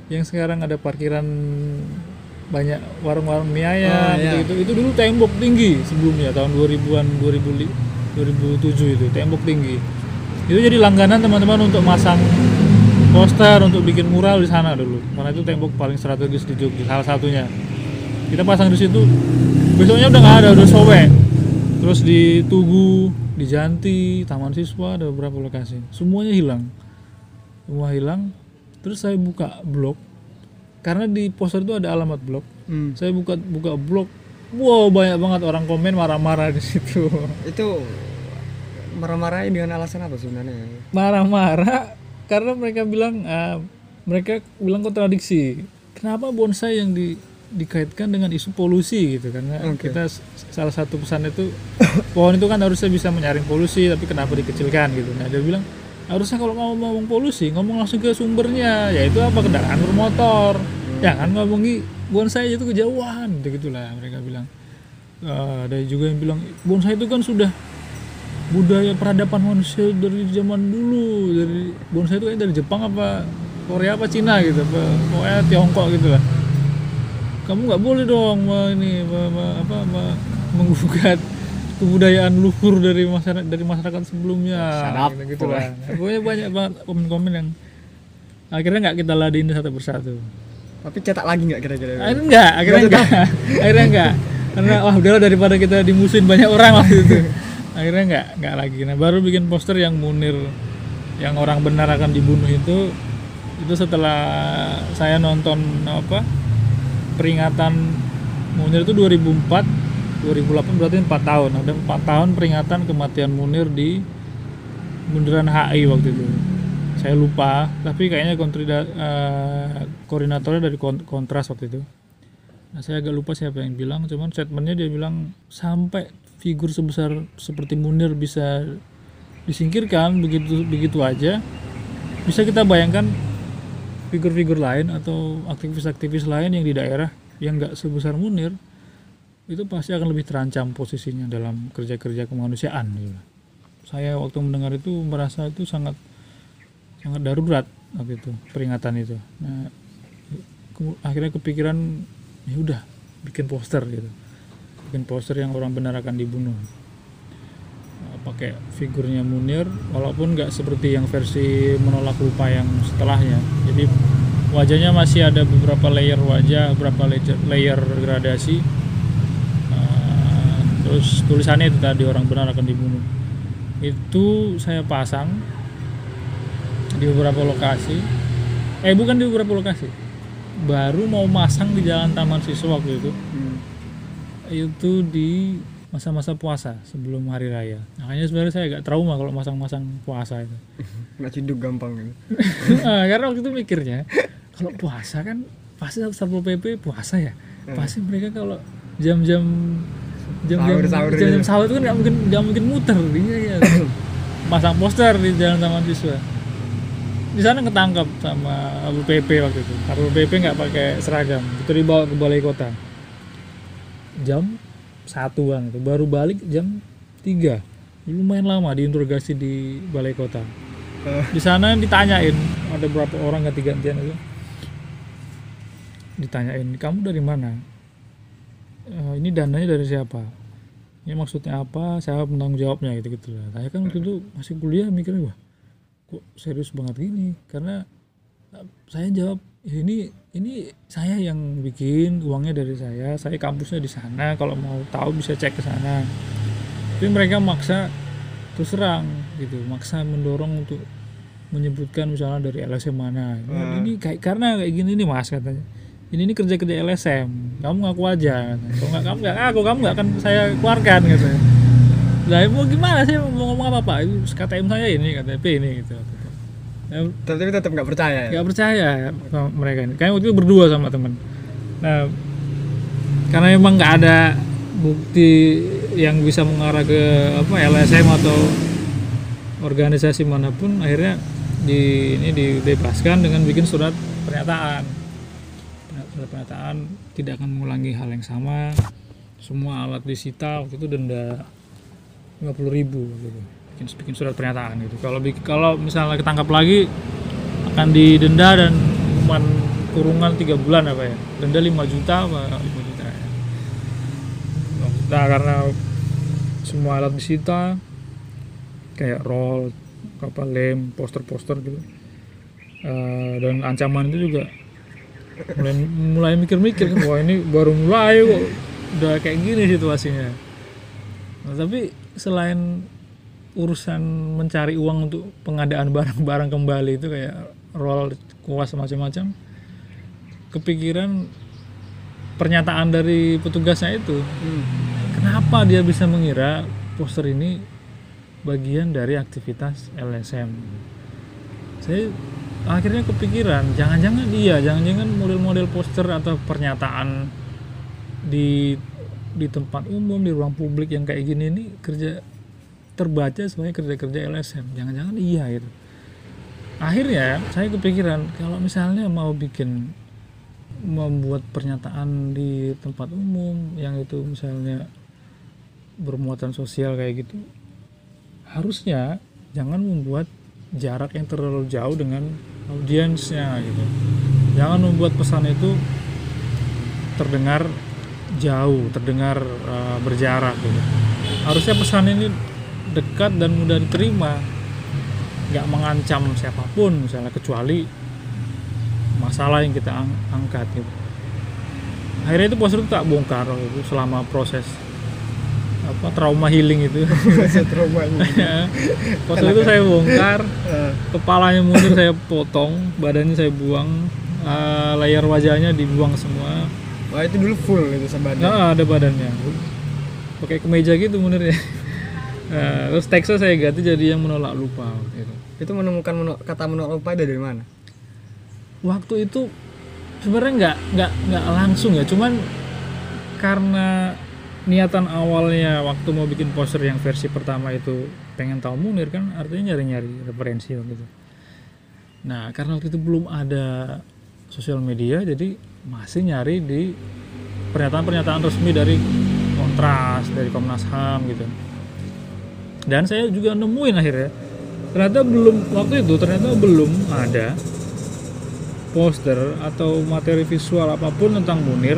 yang sekarang ada parkiran banyak warung-warung mie ayam Oh, iya. gitu, itu dulu tembok tinggi sebelumnya tahun 2000-an 2000 2007 itu tembok tinggi itu jadi langganan teman-teman untuk masang poster untuk bikin mural di sana dulu. Karena itu tembok paling strategis di Jogja salah satunya. Kita pasang di situ. Besoknya udah nggak ada udah sobek. Terus di Tugu di Janti Taman Siswa ada beberapa lokasi. Semuanya hilang. Semua hilang. Terus saya buka blog. Karena di poster itu ada alamat blog. Hmm. saya buka buka blog. Wow banyak banget orang komen marah-marah di situ. Itu marah-marahin dengan alasan apa sebenarnya? marah-marah karena mereka bilang ah, mereka bilang kontradiksi. Kenapa bonsai yang di dikaitkan dengan isu polusi gitu karena Oke. kita salah satu pesan itu pohon itu kan harusnya bisa menyaring polusi tapi kenapa dikecilkan gitu? Nah dia bilang harusnya kalau mau ngomong polusi ngomong langsung ke sumbernya yaitu apa? Kendaraan bermotor. Jangan ngomongi bonsai itu kejauhan gitu gitulah mereka bilang. Ah, ada juga yang bilang bonsai itu kan sudah budaya peradaban manusia dari zaman dulu dari bonsai itu kayak dari Jepang apa Korea apa Cina gitu apa pokoknya Tiongkok gitu lah. Kamu nggak boleh dong ini me- apa me- menggugat kebudayaan luhur dari masyarakat dari masyarakat sebelumnya. Gitu, gitu lah. pokoknya. Banyak banget komen-komen yang akhirnya nggak kita ladenin satu persatu. Tapi cetak lagi nggak kira-kira? akhirnya enggak akhirnya enggak akhirnya enggak karena wah udahlah daripada kita dimusuhin banyak orang waktu itu akhirnya enggak enggak lagi. Nah baru bikin poster yang munir yang orang benar akan dibunuh itu itu setelah saya nonton apa peringatan Munir itu 2004 2008 berarti 4 tahun. Ada 4 tahun peringatan kematian Munir di bundaran HI waktu itu. Saya lupa tapi kayaknya kontrida, eh, koordinatornya dari Kon- kontras waktu itu. Nah saya agak lupa siapa yang bilang cuman statementnya dia bilang sampai figur sebesar seperti Munir bisa disingkirkan begitu begitu aja. Bisa kita bayangkan figur-figur lain atau aktivis-aktivis lain yang di daerah yang nggak sebesar Munir itu pasti akan lebih terancam posisinya dalam kerja-kerja kemanusiaan. Gitu. saya waktu mendengar itu merasa itu sangat sangat darurat waktu itu peringatan itu. Nah akhirnya kepikiran ya udah bikin poster gitu bikin poster yang orang benar akan dibunuh. Eh, pakai figurnya Munir walaupun nggak seperti yang versi menolak lupa yang setelahnya. Jadi wajahnya masih ada beberapa layer wajah beberapa layer, gradasi. Eh, terus tulisannya itu tadi orang benar akan dibunuh. Itu saya pasang di beberapa lokasi. Eh bukan di beberapa lokasi. Baru mau masang di jalan Taman Siswa waktu itu. Hmm. Itu di masa-masa puasa sebelum hari raya. Makanya sebenarnya saya agak trauma kalau masang-masang puasa itu. Nggak ciduk gampang gitu. Ah, karena waktu itu mikirnya kalau puasa kan pasti satpol pp puasa ya? Pasti mereka kalau jam-jam jam-jam jam-jam gitu. sahur itu kan nggak mungkin nggak mungkin muter iya ya. Masang poster di jalan taman siswa. Di sana ketangkap sama satpol pp waktu itu. Satpol pp nggak pakai seragam itu dibawa ke balai kota jam satuan itu. Baru balik jam 3 lumayan lama diinterogasi di balai kota. Eh, di sana ditanyain ada berapa orang ganti-gantian itu? Ditanyain kamu dari mana? "Eh, ini dananya dari siapa? Ini maksudnya apa? Siapa penanggung jawabnya gitu gitu lah. Saya kan waktu itu masih kuliah mikirnya wah kok serius banget gini? Karena eh, saya jawab "Ya ini ini saya yang bikin uangnya dari saya saya kampusnya di sana. Kalau mau tahu bisa cek ke sana. Tapi mereka maksa terus serang gitu. Maksa mendorong untuk menyebutkan misalnya dari LSM mana. Hmm. ini kayak karena kayak gini nih mas katanya. Ini ini kerja kerja LSM kamu ngaku aja. Kalau nggak kamu nggak ngaku kamu nggak akan saya keluarkan katanya. Lah mau gimana sih? Mau ngomong apa pak? Itu KTM saya ini KTP ini gitu tapi tetap nggak percaya ya? nggak percaya sama mereka ini. Kayak waktu itu berdua sama temen. Nah karena emang nggak ada bukti yang bisa mengarah ke apa LSM atau organisasi mana pun akhirnya di ini dibebaskan dengan bikin surat pernyataan. Surat pernyataan tidak akan mengulangi hal yang sama. Semua alat disita waktu itu denda 50.000 ribu gitu bikin bikin surat pernyataan gitu. Kalau kalau misalnya ketangkap lagi akan didenda dan hukuman kurungan tiga bulan apa ya? Denda 5 juta apa 5 juta ya? Nah karena semua alat disita kayak roll apa lem poster-poster gitu. Eh, dan ancaman itu juga mulai mulai mikir-mikir kan wah ini baru mulai kok udah kayak gini situasinya. Nah, tapi selain urusan mencari uang untuk pengadaan barang-barang kembali itu kayak roll kuas macam-macam. Kepikiran pernyataan dari petugasnya itu. Hmm. kenapa dia bisa mengira poster ini bagian dari aktivitas LSM saya akhirnya kepikiran jangan-jangan iya jangan-jangan model-model poster atau pernyataan di di tempat umum di ruang publik yang kayak gini ini kerja terbaca sebagai kerja-kerja LSM jangan-jangan iya gitu. Akhirnya saya kepikiran kalau misalnya mau bikin membuat pernyataan di tempat umum yang itu misalnya bermuatan sosial kayak gitu harusnya jangan membuat jarak yang terlalu jauh dengan audiensnya gitu. Jangan membuat pesan itu terdengar jauh terdengar uh, berjarak gitu. Harusnya pesan ini dekat dan mudah diterima. Nggak mengancam siapa pun misalnya kecuali masalah yang kita ang- angkat gitu. Akhirnya itu poster itu tak bongkar itu selama proses apa trauma healing itu. Trauma poster itu saya bongkar Eh, kepalanya mundur saya potong badannya saya buang eh, layar wajahnya dibuang semua. Wah itu dulu full itu sebadan nah ada badannya. Pakai kemeja gitu munir ya Nah, terus teksnya saya ganti jadi yang menolak lupa waktu itu. itu menemukan menol- kata menolak lupa dari mana? Waktu itu sebenarnya nggak nggak nggak langsung ya. Cuman karena niatan awalnya waktu mau bikin poster yang versi pertama itu pengen tahu Munir kan artinya nyari-nyari referensi waktu itu. Nah karena waktu itu belum ada sosial media jadi masih nyari di pernyataan-pernyataan resmi dari Kontras dari Komnas HAM gitu dan saya juga nemuin akhirnya. Ternyata belum waktu itu ternyata belum ada poster atau materi visual apa pun tentang Munir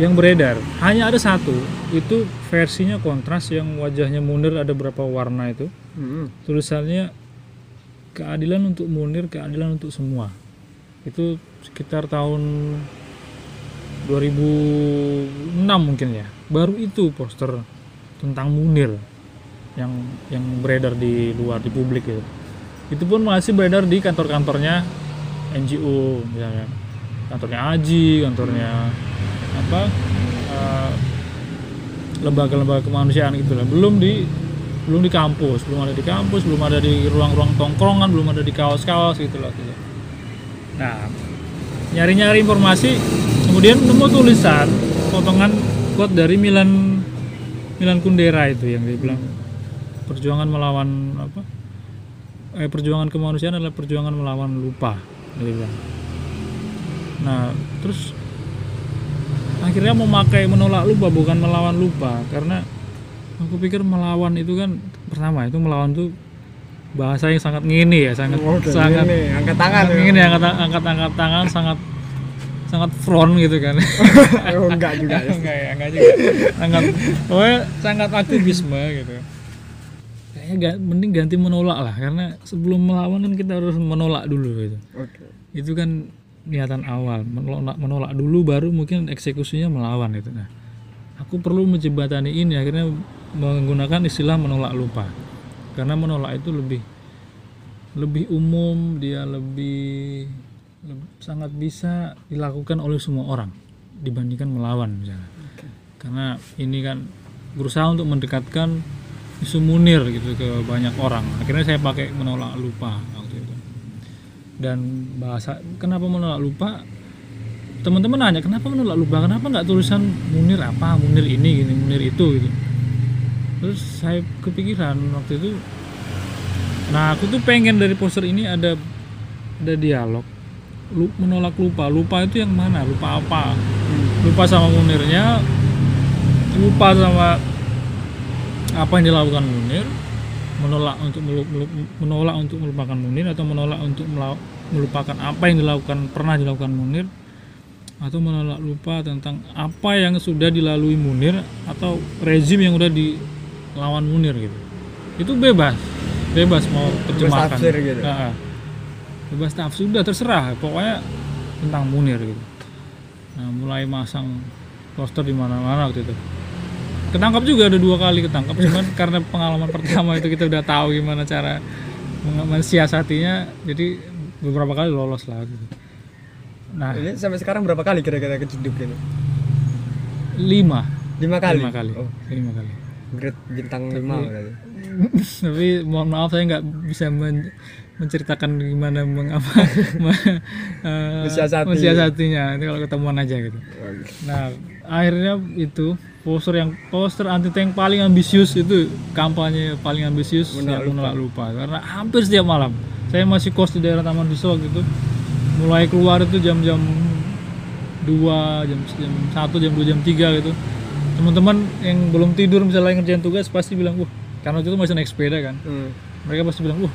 yang beredar. Hanya ada satu itu versinya kontras yang wajahnya Munir ada berapa warna itu. Hmm. tulisannya keadilan untuk Munir keadilan untuk semua. Itu sekitar tahun 2006 mungkin ya. Baru itu poster tentang Munir yang yang beredar di luar di publik itu itu pun masih beredar di kantor-kantornya NGO misalnya. Kantornya Aji kantornya apa eh, lembaga-lembaga kemanusiaan gitu lah. Belum di belum di kampus belum ada di kampus belum ada di ruang-ruang tongkrongan belum ada di kaos-kaos gitu loh gitu. nah nyari-nyari informasi kemudian nemu tulisan potongan quote dari Milan Milan Kundera itu yang dia bilang perjuangan melawan apa eh, perjuangan kemanusiaan adalah perjuangan melawan lupa dia bilang nah terus akhirnya memakai menolak lupa bukan melawan lupa karena aku pikir melawan itu kan pertama itu melawan tuh bahasa yang sangat ngini ya sangat Oke, sangat ini, angkat tangan ya. ngini angkat angkat angkat tangan sangat sangat front gitu kan. Oh, enggak juga. Ya. enggak ya enggak juga. Sangat pokoknya sangat aktivisme gitu. Kayaknya ga, mending ganti menolak lah karena sebelum melawan kan kita harus menolak dulu gitu. Oke. Itu kan niatan awal menolak menolak dulu baru mungkin eksekusinya melawan itu nah aku perlu menjembatani ini akhirnya menggunakan istilah menolak lupa. Karena menolak itu lebih lebih umum dia lebih sangat bisa dilakukan oleh semua orang dibandingkan melawan misalnya. Karena ini kan berusaha untuk mendekatkan isu munir gitu ke banyak orang. Akhirnya saya pakai menolak lupa waktu itu. Dan bahasa kenapa menolak lupa? Teman-teman nanya kenapa menolak lupa? Kenapa nggak tulisan munir apa? Munir ini gini munir itu gitu. Terus saya kepikiran waktu itu nah aku tuh pengen dari poster ini ada ada dialog Lu, menolak lupa. Lupa itu yang mana? Lupa apa? Lupa sama munirnya lupa sama apa yang dilakukan munir menolak untuk menolak untuk melupakan munir atau menolak untuk melupakan apa yang dilakukan pernah dilakukan munir atau menolak lupa tentang apa yang sudah dilalui munir atau rezim yang udah dilawan munir gitu. Itu bebas. Bebas mau terjemahkan. Gitu. Bebas tafsir sudah terserah. Pokoknya tentang munir gitu. Nah mulai masang poster di mana-mana waktu itu. Ketangkap juga ada dua kali ketangkap. Cuman karena pengalaman pertama itu kita udah tahu gimana cara mensiasatinya jadi beberapa kali lolos lah gitu. Nah. Ini sampai sekarang berapa kali kira-kira kejeduk ini? Lima. Lima kali? Lima kali. Oh. Lima kali. Grade bintang lima berarti. tapi mohon maaf saya nggak bisa men- menceritakan gimana mengapa Mensiasati. mensiasatinya. Itu kalau ketemuan aja gitu. Nah akhirnya itu poster yang poster anti tank paling ambisius itu kampanye paling ambisius Menolak yang menolak lupa. Karena hampir setiap malam saya masih kos di daerah Taman Biswa gitu. Mulai keluar itu jam-jam 2 jam jam 1 jam 2 jam 3 gitu. Teman-teman yang belum tidur misalnya ngerjain tugas pasti bilang wah karena waktu itu masih naik sepeda kan. Hmm. mereka pasti bilang wah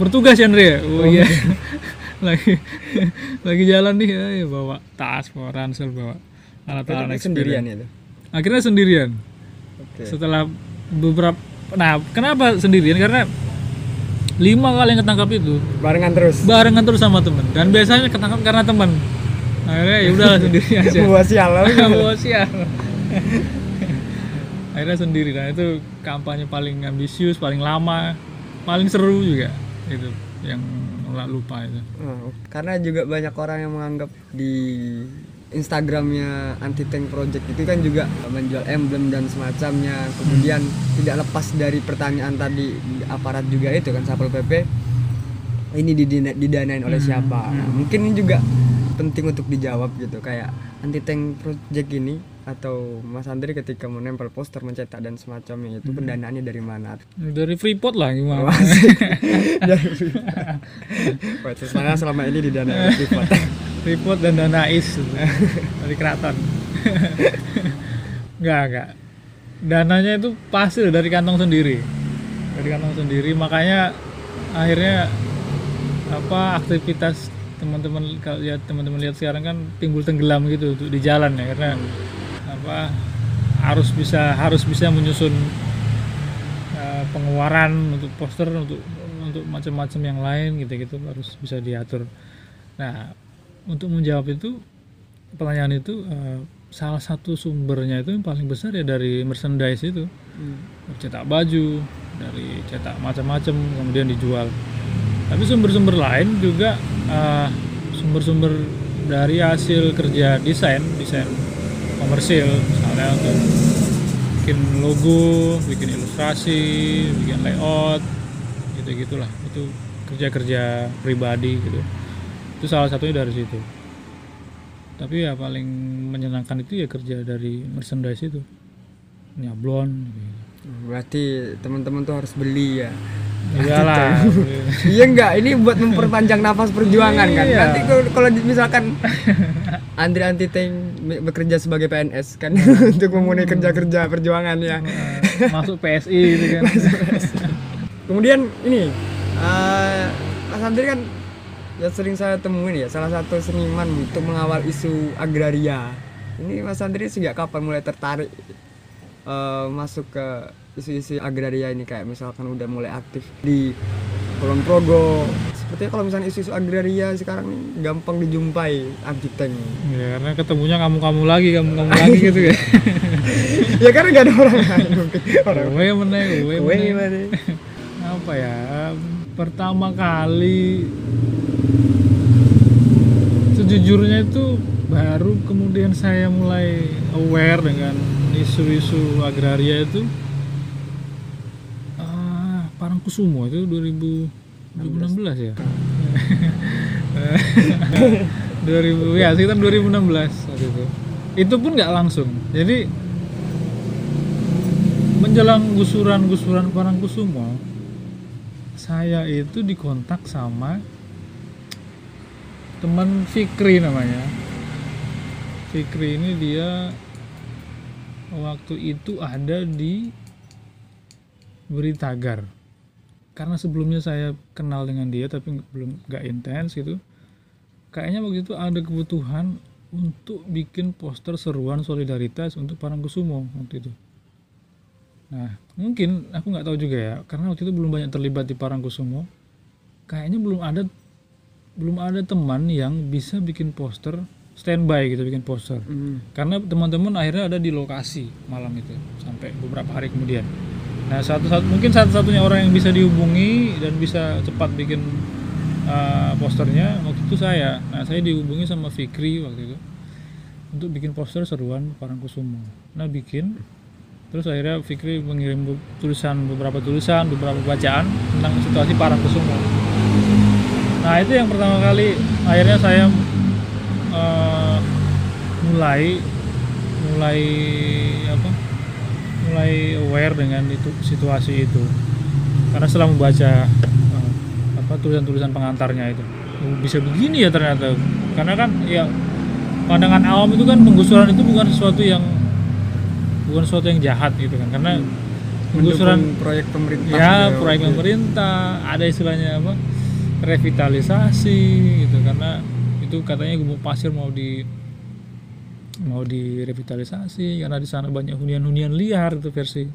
bertugas ya Andre ya? Oh, iya. Lagi lagi jalan nih ya, ya, bawa tas bawa ransel bawa alat-alat sendirian itu akhirnya sendirian. Oke. Setelah beberapa nah kenapa sendirian? Karena lima kali yang ketangkap itu barengan terus. barengan terus sama temen. Dan biasanya ketangkap karena teman akhirnya ya udah sendiri aja. Buah sial Bawa sial. akhirnya sendiri. Dan itu kampanye paling ambisius paling lama paling seru juga itu yang nolak lupa itu. Oh, karena juga banyak orang yang menganggap di Instagramnya anti tank project itu kan juga menjual emblem dan semacamnya. Kemudian tidak lepas dari pertanyaan tadi aparat juga itu kan satpol pp ini didina- didanain oleh siapa? Nah, mungkin ini juga penting untuk dijawab gitu kayak anti tank project ini atau Mas Andri ketika menempel poster mencetak dan semacamnya itu pendanaannya dari mana? Dari Freeport lah gimana? Dari Wah, itu sebenarnya selama ini didanai oleh Freeport. Freeport dan Danais gitu. dari keraton. Enggak enggak dananya itu pasti dari kantong sendiri. Dari kantong sendiri. Makanya akhirnya apa aktivitas teman-teman kalau lihat teman-teman lihat sekarang kan timbul tenggelam gitu di jalan ya karena apa harus bisa harus bisa menyusun eh, pengeluaran untuk poster untuk untuk macam-macam yang lain gitu-gitu harus bisa diatur. Nah, untuk menjawab itu pertanyaan itu eh, salah satu sumbernya itu yang paling besar ya dari merchandise itu. Cetak baju dari cetak macam-macam kemudian dijual. Tapi sumber-sumber lain juga eh, sumber-sumber dari hasil kerja desain desain komersil misalnya untuk bikin logo bikin ilustrasi bikin layout gitu gitulah itu kerja-kerja pribadi gitu itu salah satunya dari situ tapi ya paling menyenangkan itu ya kerja dari merchandise itu nyablon gitu. Berarti teman-teman tuh harus beli ya. Iyalah iya enggak, ini buat memperpanjang nafas perjuangan kan. Iya. Nanti kalau- misalkan Andri Anti Tank bekerja sebagai PNS kan untuk memenuhi kerja-kerja perjuangan ya. Eh, masuk PSI gitu kan Kemudian ini eh, Mas Andri kan ya sering saya temuin ya salah satu seniman untuk mengawal isu agraria. Ini Mas Andri sejak kapan mulai tertarik eh, masuk ke isu-isu agraria ini kayak misalkan udah mulai aktif di Kulon Progo. Sepertinya kalau misalnya isu-isu agraria sekarang nih gampang dijumpai anti tank. ya karena ketemunya kamu-kamu lagi kamu-kamu lagi gitu ya ya karena gak ada orang lain mungkin. Orang gue meneng gue apa ya pertama kali sejujurnya itu baru kemudian saya mulai aware dengan isu-isu agraria itu Parangkusumo itu 2016 ya? 2000 ya sekitar 2016 waktu itu. Itu pun nggak langsung. Jadi menjelang gusuran-gusuran Parangkusumo saya itu dikontak sama teman Fikri namanya. Fikri ini dia waktu itu ada di Beritagar karena sebelumnya saya kenal dengan dia tapi belum nggak intens gitu kayaknya waktu itu ada kebutuhan untuk bikin poster seruan solidaritas untuk Parangkusumo waktu itu Nah, mungkin aku nggak tahu juga ya, karena waktu itu belum banyak terlibat di Parangkusumo. Kayaknya belum ada belum ada teman yang bisa bikin poster standby gitu bikin poster. Hmm. Karena teman-teman akhirnya ada di lokasi malam itu sampai beberapa hari kemudian. Nah, satu, satu mungkin satu-satunya orang yang bisa dihubungi dan bisa cepat bikin uh, posternya waktu itu saya. Nah, saya dihubungi sama Fikri waktu itu untuk bikin poster seruan Parangkusumo. Nah, bikin Terus akhirnya Fikri mengirim tulisan beberapa tulisan, beberapa bacaan tentang situasi Parangkusumo. Nah itu yang pertama kali akhirnya saya eh, mulai mulai apa? Mulai aware dengan itu situasi itu. Karena setelah membaca eh, apa tulisan-tulisan pengantarnya itu "Oh, bisa begini ya ternyata. Karena kan ya pandangan awam itu kan penggusuran itu bukan sesuatu yang bukan sesuatu yang jahat gitu kan karena penggusuran Mendukung proyek pemerintah ya proyek pemerintah ada istilahnya apa revitalisasi gitu karena itu katanya gumuk pasir mau di mau direvitalisasi karena di sana banyak hunian-hunian liar itu versi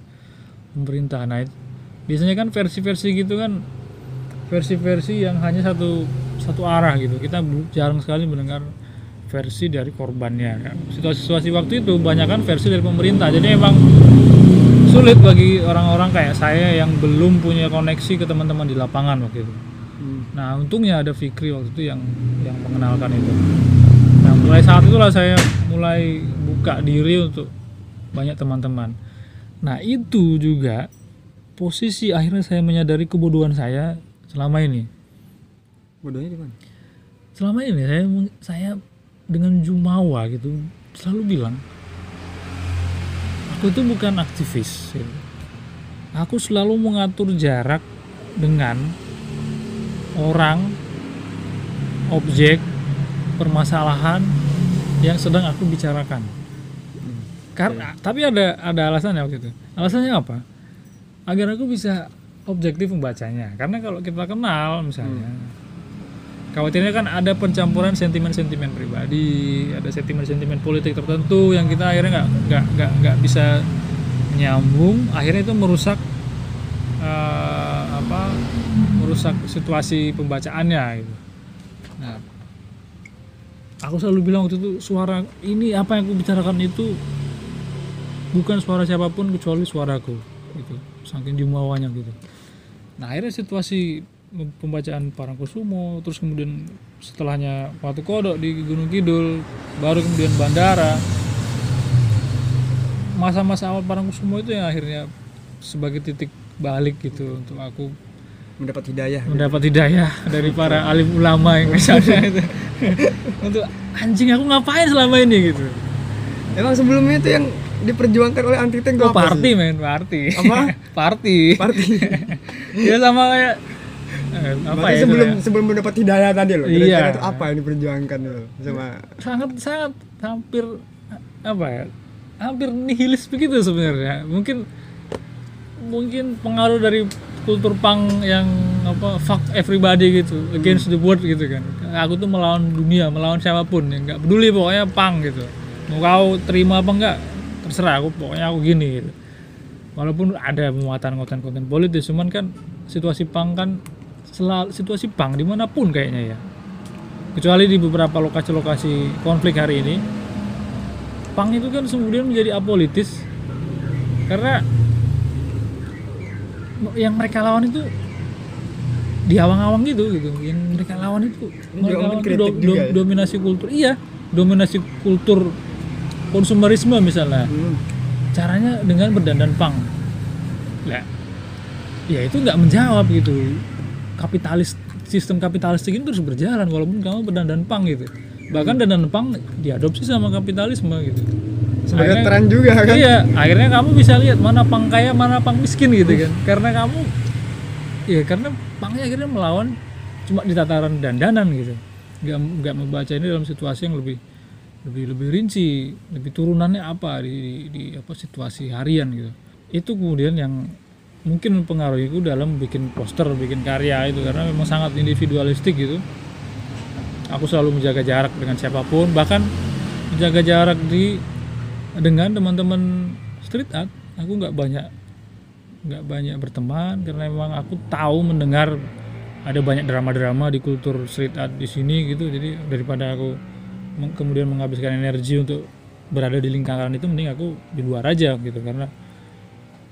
pemerintah nah biasanya kan versi-versi gitu kan versi-versi yang hanya satu satu arah gitu kita jarang sekali mendengar versi dari korbannya kan. situasi-situasi waktu itu banyak kan versi dari pemerintah jadi emang sulit bagi orang-orang kayak saya yang belum punya koneksi ke teman-teman di lapangan waktu itu Hmm. Nah untungnya ada Fikri waktu itu yang yang mengenalkan itu. Mulai saat itulah saya mulai buka diri untuk banyak teman-teman. Nah itu juga posisi akhirnya saya menyadari kebodohan saya selama ini. Bodohnya di mana? Selama ini saya saya dengan jumawa gitu selalu bilang aku itu bukan aktivis. gitu. Aku selalu mengatur jarak dengan orang, objek, permasalahan yang sedang aku bicarakan. Karena tapi ada ada alasannya waktu itu. Alasannya apa? Agar aku bisa objektif membacanya. Karena kalau kita kenal misalnya, khawatirnya kan ada pencampuran sentimen-sentimen pribadi ada sentimen-sentimen politik tertentu yang kita akhirnya nggak nggak nggak nggak bisa nyambung akhirnya itu merusak eh, apa merusak situasi pembacaannya gitu aku selalu bilang waktu itu suara ini apa yang aku bicarakan itu bukan suara siapa pun kecuali suaraku gitu. Saking jumawanya gitu. Nah akhirnya situasi pembacaan Parangkusumo terus kemudian setelahnya Watu Kodok di Gunung Kidul baru kemudian Bandara. Masa-masa awal Parangkusumo itu yang akhirnya sebagai titik balik gitu untuk aku mendapat hidayah mendapat hidayah dari para alim ulama yang misalnya itu untuk anjing aku ngapain selama ini gitu emang sebelumnya itu yang diperjuangkan oleh anti tank itu oh, apa party sih? men party Apa? party party ya sama kayak eh, apa ya sebelum ya? sebelum mendapat hidayah tadi loh Iya. itu apa yang diperjuangkan loh sama sangat sangat hampir apa ya hampir nihilis begitu sebenarnya mungkin mungkin pengaruh dari kultur punk yang apa fuck everybody gitu against the world gitu kan. Aku tuh melawan dunia melawan siapa pun yang nggak peduli pokoknya punk gitu. Mau kau terima apa enggak terserah aku pokoknya aku gini gitu. Walaupun ada muatan konten-konten politis cuman kan situasi punk kan selalu situasi punk di mana pun kayaknya ya. Kecuali di beberapa lokasi-lokasi konflik hari ini punk itu kan kemudian menjadi apolitis. Karena yang mereka lawan itu di awang-awang gitu gitu. Yang mereka lawan itu mereka lawan itu do- do- juga ya? dominasi kultur. Iya dominasi kultur konsumerisme misalnya. Hmm. caranya dengan berdandan pang ya ya itu nggak menjawab gitu. Kapitalis sistem kapitalistik ini terus berjalan walaupun kamu berdandan pang gitu. Bahkan dandan pang diadopsi sama kapitalisme gitu Akhirnya- tren juga kan? Iya akhirnya kamu bisa lihat mana pang kaya mana pang miskin gitu kan? Karena kamu ya karena pangnya akhirnya melawan cuma di tataran dandanan gitu. Nggak nggak membaca ini dalam situasi yang lebih lebih lebih rinci lebih turunannya apa di, di, di apa situasi harian gitu. Itu kemudian yang mungkin mempengaruhiku dalam bikin poster bikin karya itu. Karena memang sangat individualistik gitu. Aku selalu menjaga jarak dengan siapa pun bahkan menjaga jarak di dengan teman-teman street art aku nggak banyak nggak banyak berteman karena memang aku tahu mendengar ada banyak drama-drama di kultur street art di sini gitu. Jadi daripada aku kemudian menghabiskan energi untuk berada di lingkaran itu mending aku di luar aja gitu. Karena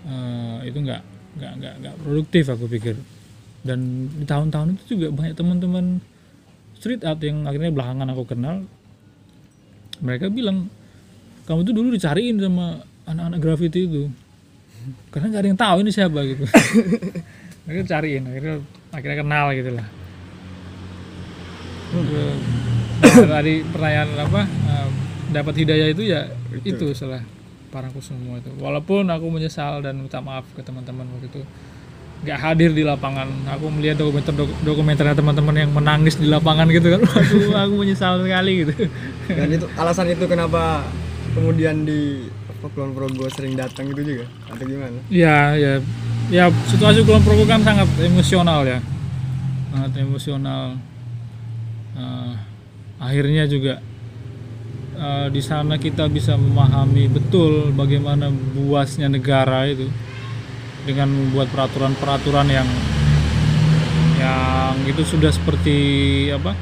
eh, itu nggak nggak nggak nggak produktif aku pikir. Dan di tahun-tahun itu juga banyak teman-teman street art yang akhirnya belakangan aku kenal mereka bilang kamu tuh dulu dicariin sama anak-anak graffiti itu. Karena nggak ada yang tahu ini siapa gitu. Mereka cariin akhirnya akhirnya kenal gitu lah. Nah, tadi pertanyaan apa dapat hidayah itu ya itu setelah parangku semua itu. Walaupun aku menyesal dan minta maaf ke teman-teman waktu itu nggak hadir di lapangan. Aku melihat dokumenter dokumenternya teman-teman yang menangis di lapangan gitu kan. Waduh, aku menyesal sekali gitu. Dan itu alasan itu kenapa kemudian di apa Kulon Progo sering datang itu juga atau gimana Ya, ya, ya situasi Kulon Progo kan sangat emosional ya, sangat emosional. Eh, akhirnya juga eh, di sana kita bisa memahami betul bagaimana buasnya negara itu dengan membuat peraturan-peraturan yang yang itu sudah seperti apa?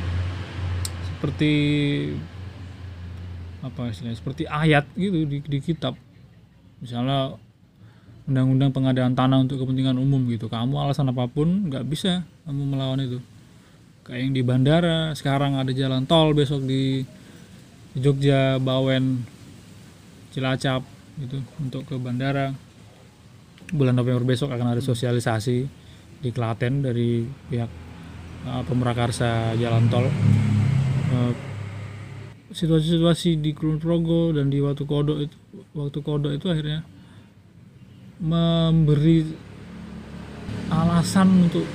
Seperti apa istilahnya? Seperti ayat gitu di, di kitab. Misalnya undang-undang pengadaan tanah untuk kepentingan umum gitu kamu alasan apa pun nggak bisa kamu melawan itu kayak yang di bandara sekarang ada jalan tol besok di Jogja Bawen Cilacap gitu untuk ke bandara bulan November besok akan ada sosialisasi di Klaten dari pihak uh, pemrakarsa jalan tol Uh, situasi-situasi di Kulon Progo dan di Watu Kodok itu waktu Kodok itu akhirnya memberi alasan untuk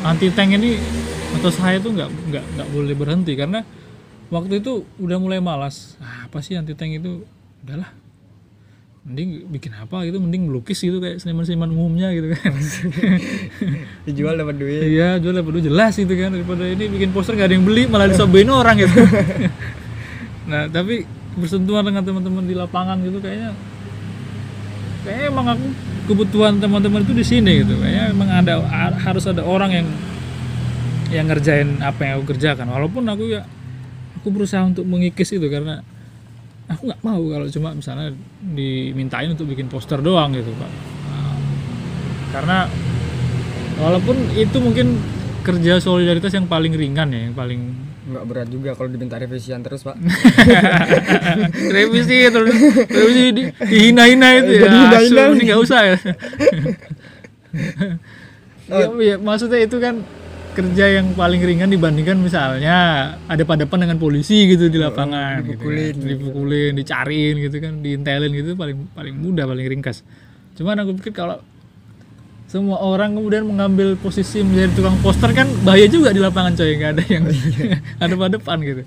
anti tank ini atau saya tuh nggak nggak nggak boleh berhenti karena waktu itu udah mulai malas. Ah, apa sih anti tank itu? Udahlah. Mending bikin apa gitu mending melukis gitu kayak seniman-seniman umumnya gitu kan. Dijual dapat duit. Iya jual dapat duit. Jelas gitu kan daripada ini bikin poster gak ada yang beli malah disobein orang gitu nah tapi bersentuhan dengan teman-teman di lapangan gitu kayaknya kayaknya emang aku kebutuhan teman-teman itu di sini gitu. Kayaknya emang ada ha- harus ada orang yang yang ngerjain apa yang aku kerjakan. Walaupun aku ya aku berusaha untuk mengikis itu karena aku nggak mau kalau cuma misalnya dimintain untuk bikin poster doang gitu pak. Nah, karena walaupun itu mungkin kerja solidaritas yang paling ringan ya yang paling nggak berat juga kalau diminta revisian terus pak. Revisi terus revisi di, dihina-hina itu ya. Asu, mending nggak usah ya. Ya, ya, maksudnya itu kan kerja yang paling ringan dibandingkan misalnya ada padapan dengan polisi gitu di lapangan gitu dipukulin. kan. dipukulin dicariin gitu kan diintelin gitu paling paling mudah paling ringkas. Cuman aku pikir kalau semua orang kemudian mengambil posisi menjadi tukang poster kan bahaya juga di lapangan coy. Nggak ada yang ada padapan gitu.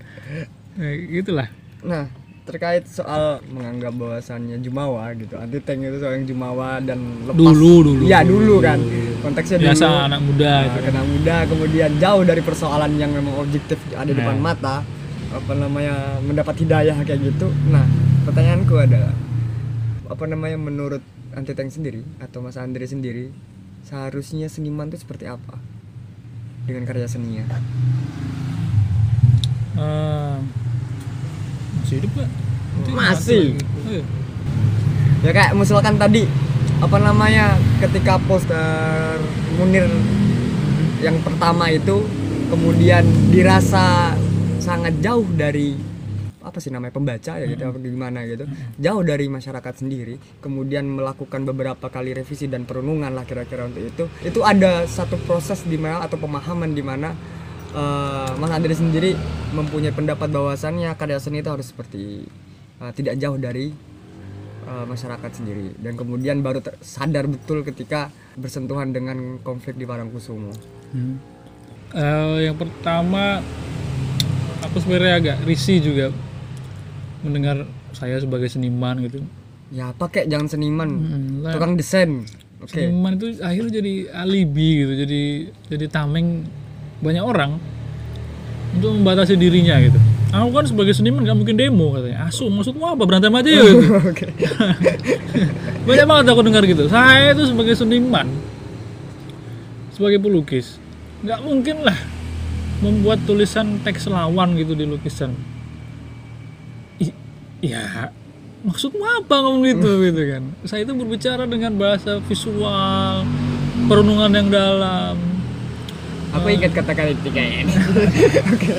Nah, gitulah. Nah terkait soal menganggap bahwasannya jumawa gitu. Anti tank itu seorang jumawa dan lepas. Dulu dulu Iya dulu. kan. Konteksnya biasa dulu anak muda Nah, gitu kena muda kemudian jauh dari persoalan yang memang objektif ada depan Nah. mata apa namanya mendapat hidayah kayak gitu. Nah pertanyaanku adalah apa namanya menurut anti tank sendiri atau mas Andre sendiri seharusnya seniman itu seperti apa dengan karya seninya Eh, masih hidup pak Itu Masih. Oh, iya. ya kayak misalkan tadi apa namanya ketika poster Munir yang pertama itu kemudian dirasa sangat jauh dari apa sih namanya pembaca ya gitu apa gimana gitu. Jauh dari masyarakat sendiri kemudian melakukan beberapa kali revisi dan perenungan lah kira-kira untuk itu. Itu ada satu proses di mana atau pemahaman di mana eh, Mas Andre sendiri mempunyai pendapat bahwasannya karya seni itu harus seperti eh, tidak jauh dari uh, masyarakat sendiri. Dan kemudian baru ter- sadar betul ketika bersentuhan dengan konflik di Parangkusumo. Hmm. Eh, yang pertama aku sebenarnya agak risih juga mendengar saya sebagai seniman gitu. Ya pakai jangan seniman, Hmm, lah. tukang desain. Oke. seniman itu akhirnya jadi alibi gitu jadi jadi tameng banyak orang untuk membatasi dirinya gitu. Aku kan sebagai seniman gak mungkin demo katanya. Asu maksudmu apa? Berantem aja ya gitu. Banyak banget aku dengar gitu. Saya itu sebagai seniman sebagai pelukis nggak mungkin lah membuat tulisan teks lawan gitu di lukisan ya maksudmu apa ngomong gitu gitu kan saya itu berbicara dengan bahasa visual perenungan yang dalam Aku ingat kata-kata tiga ini. Oke.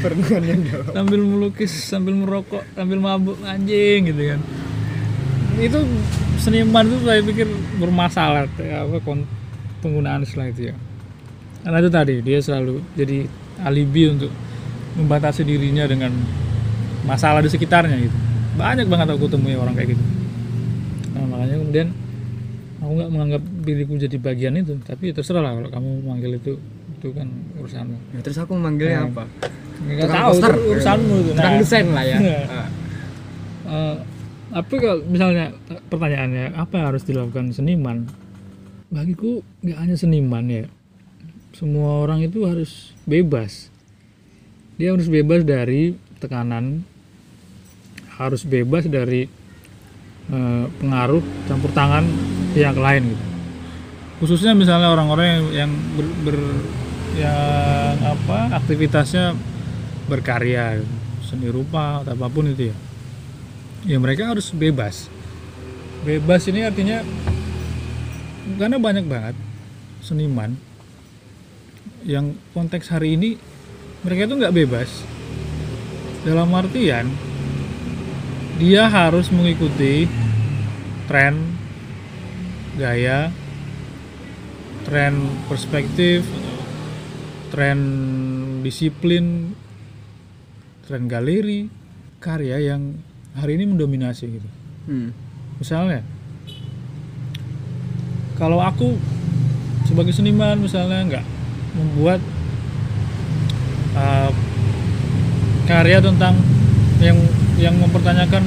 Perenungan yang dalam. sambil melukis sambil merokok sambil mabuk anjing gitu kan itu seniman itu saya pikir bermasalah ya, apa penggunaan istilah itu ya karena itu tadi dia selalu jadi alibi untuk membatasi dirinya dengan masalah di sekitarnya gitu banyak banget aku temui orang kayak gitu nah, makanya kemudian aku nggak menganggap diriku jadi bagian itu tapi ya terserah lah kalau kamu manggil itu itu kan urusanmu Ya, terus aku memanggilnya apa? nggak tahu itu urusanmu itu Nah, desain lah ya. Iya. Ah. Eh, tapi kalau misalnya eh, pertanyaannya apa yang harus dilakukan seniman bagiku nggak hanya seniman ya semua orang itu harus bebas dia harus bebas dari tekanan harus bebas dari eh, pengaruh campur tangan pihak lain gitu. Khususnya misalnya orang-orang yang, yang ber, ber- yang apa aktivitasnya berkarya seni rupa atau apa pun itu ya. Ya mereka harus bebas. Bebas ini artinya karena banyak banget seniman yang konteks hari ini mereka itu nggak bebas. Dalam artian dia harus mengikuti tren gaya tren perspektif tren disiplin tren galeri karya yang hari ini mendominasi gitu Hmm. misalnya kalau aku sebagai seniman misalnya nggak membuat uh, karya tentang yang yang mempertanyakan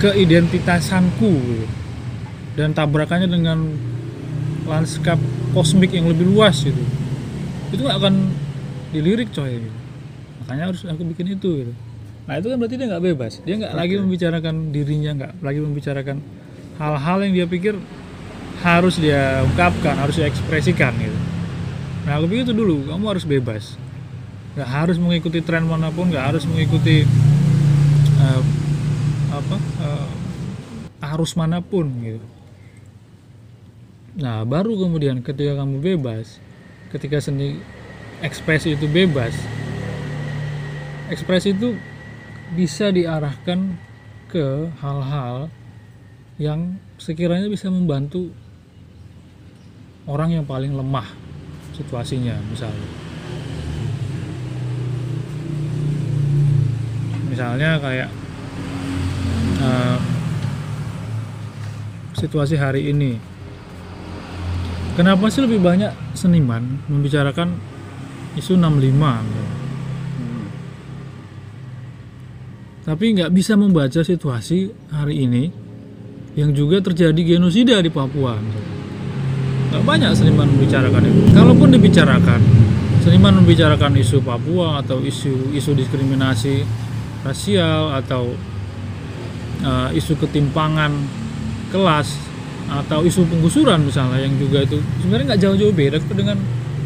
keidentitasanku. Dan tabrakannya dengan lanskap kosmik yang lebih luas gitu. Itu nggak akan dilirik coy. Gitu. makanya harus aku bikin itu gitu. Nah itu kan berarti dia nggak bebas. Dia nggak lagi membicarakan dirinya nggak lagi membicarakan hal-hal yang dia pikir harus dia ungkapkan harus dia ekspresikan gitu. Nah aku pikir itu dulu. Kamu harus bebas. Nggak harus mengikuti tren mana pun nggak harus mengikuti eh, apa eh, arus mana pun gitu. Nah baru kemudian ketika kamu bebas ketika seni ekspresi itu bebas ekspresi itu bisa diarahkan ke hal-hal yang sekiranya bisa membantu orang yang paling lemah situasinya misalnya misalnya kayak eh, situasi hari ini. Kenapa sih lebih banyak seniman membicarakan isu 65 misalnya? tapi nggak bisa membaca situasi hari ini yang juga terjadi genosida di Papua. Nggak banyak seniman membicarakan itu. Kalaupun dibicarakan seniman membicarakan isu Papua atau isu isu diskriminasi rasial atau uh, isu ketimpangan kelas atau isu penggusuran misalnya yang juga itu sebenarnya nggak jauh-jauh beda dengan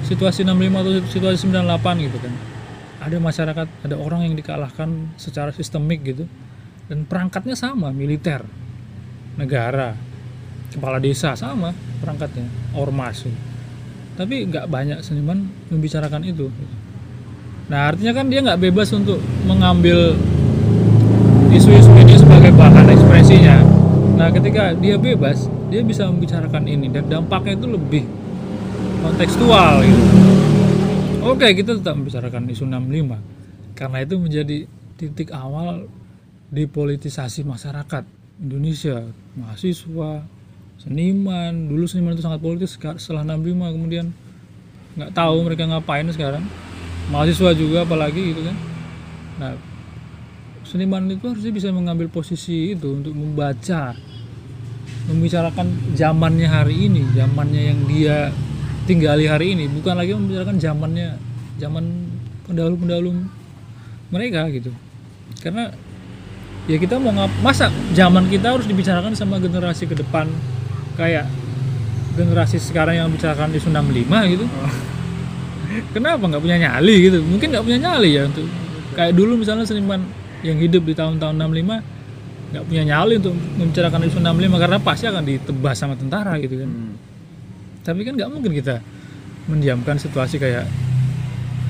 situasi 65 atau situasi 98 gitu kan ada masyarakat ada orang yang dikalahkan secara sistemik gitu dan perangkatnya sama militer negara kepala desa sama perangkatnya ormas gitu. tapi nggak banyak seniman membicarakan itu nah artinya kan dia nggak bebas untuk mengambil isu-isu ini sebagai bahan ekspresinya. Nah ketika dia bebas dia bisa membicarakan ini dan dampaknya itu lebih kontekstual gitu. Oke, kita tetap membicarakan isu 65 karena itu menjadi titik awal dipolitisasi masyarakat Indonesia, mahasiswa, seniman. Dulu seniman itu sangat politis. Setelah 65 kemudian nggak tahu mereka ngapain sekarang. Mahasiswa juga apalagi gitu kan. Nah, seniman itu harusnya bisa mengambil posisi itu untuk membaca membicarakan zamannya hari ini, zamannya yang dia tinggali hari ini bukan lagi membicarakan zamannya zaman pendahulu-pendahulu mereka gitu. Karena ya kita mau ngap masa zaman kita harus dibicarakan sama generasi ke depan? Kayak generasi sekarang yang bicarakan isu 65 gitu kenapa nggak punya nyali gitu? Mungkin nggak punya nyali ya untuk kayak dulu misalnya seniman yang hidup di tahun-tahun 65 nggak punya nyali untuk membicarakan isu 65 karena pasti akan ditebas sama tentara gitu kan. Tapi kan nggak mungkin kita mendiamkan situasi kayak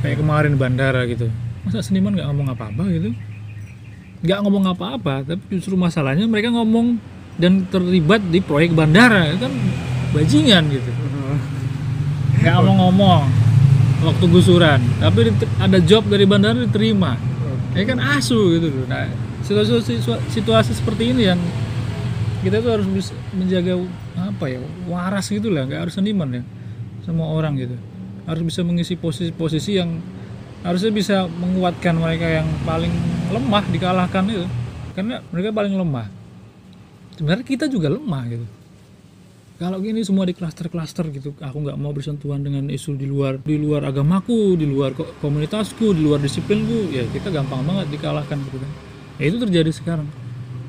kayak kemarin bandara gitu. Masa seniman nggak ngomong apa-apa gitu? Nggak ngomong apa-apa tapi justru masalahnya mereka ngomong dan terlibat di proyek bandara itu kan bajingan gitu. Nggak ngomong-ngomong waktu gusuran. Tapi ada job dari bandara diterima. Ya kan asu gitu nah situasi situasi seperti ini yang kita tuh harus bisa menjaga apa ya waras gitu lah. Nggak harus seniman ya. Semua orang gitu. Harus bisa mengisi posisi-posisi yang harusnya bisa menguatkan mereka yang paling lemah dikalahkan itu. Karena mereka paling lemah. Sebenarnya kita juga lemah gitu kalau gini semua di klaster-klaster gitu aku nggak mau bersentuhan dengan isu di luar di luar agamaku di luar komunitasku di luar disiplinku. Ya kita gampang banget dikalahkan gitu kan. Ya itu terjadi sekarang.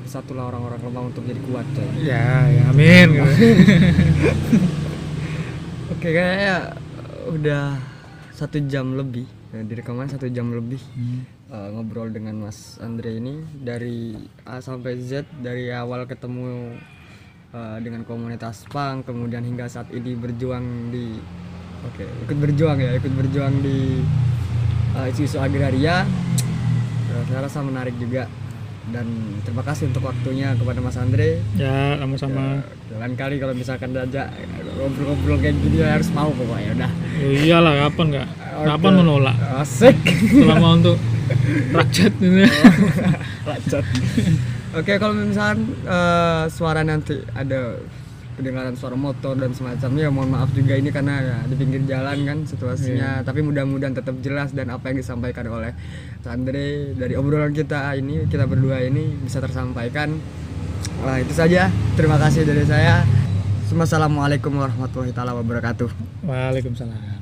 Satulah orang-orang lemah untuk jadi kuat coy. ya ya amin. Oke kayaknya udah satu jam lebih. Ya, di rekaman satu jam lebih Hmm. uh, ngobrol dengan Mas Andre ini dari A sampai Z dari awal ketemu uh, dengan komunitas pang kemudian hingga saat ini berjuang di oke ikut berjuang ya ikut berjuang di uh, isu-isu agraria. Uh, saya rasa menarik juga. Dan terima kasih untuk waktunya kepada Mas Andre. Ya sama-sama. Ya, lain kali kalau misalkan diajak ngobrol-ngobrol kayak gini ya harus mau pokoknya udah. Ya iyalah kapan nggak? Kapan menolak asik. Selama untuk rakyat ini. Lacot. Oke, kalau misalkan eh, suara nanti ada kedengaran suara motor dan semacamnya, mohon maaf juga ini karena ya di pinggir jalan kan situasinya. Tapi mudah-mudahan tetap jelas dan apa yang disampaikan oleh Sandre dari obrolan kita ini, kita berdua ini bisa tersampaikan. Wah itu saja. Terima kasih dari saya. Assalamualaikum warahmatullahi taala wabarakatuh. Waalaikumsalam.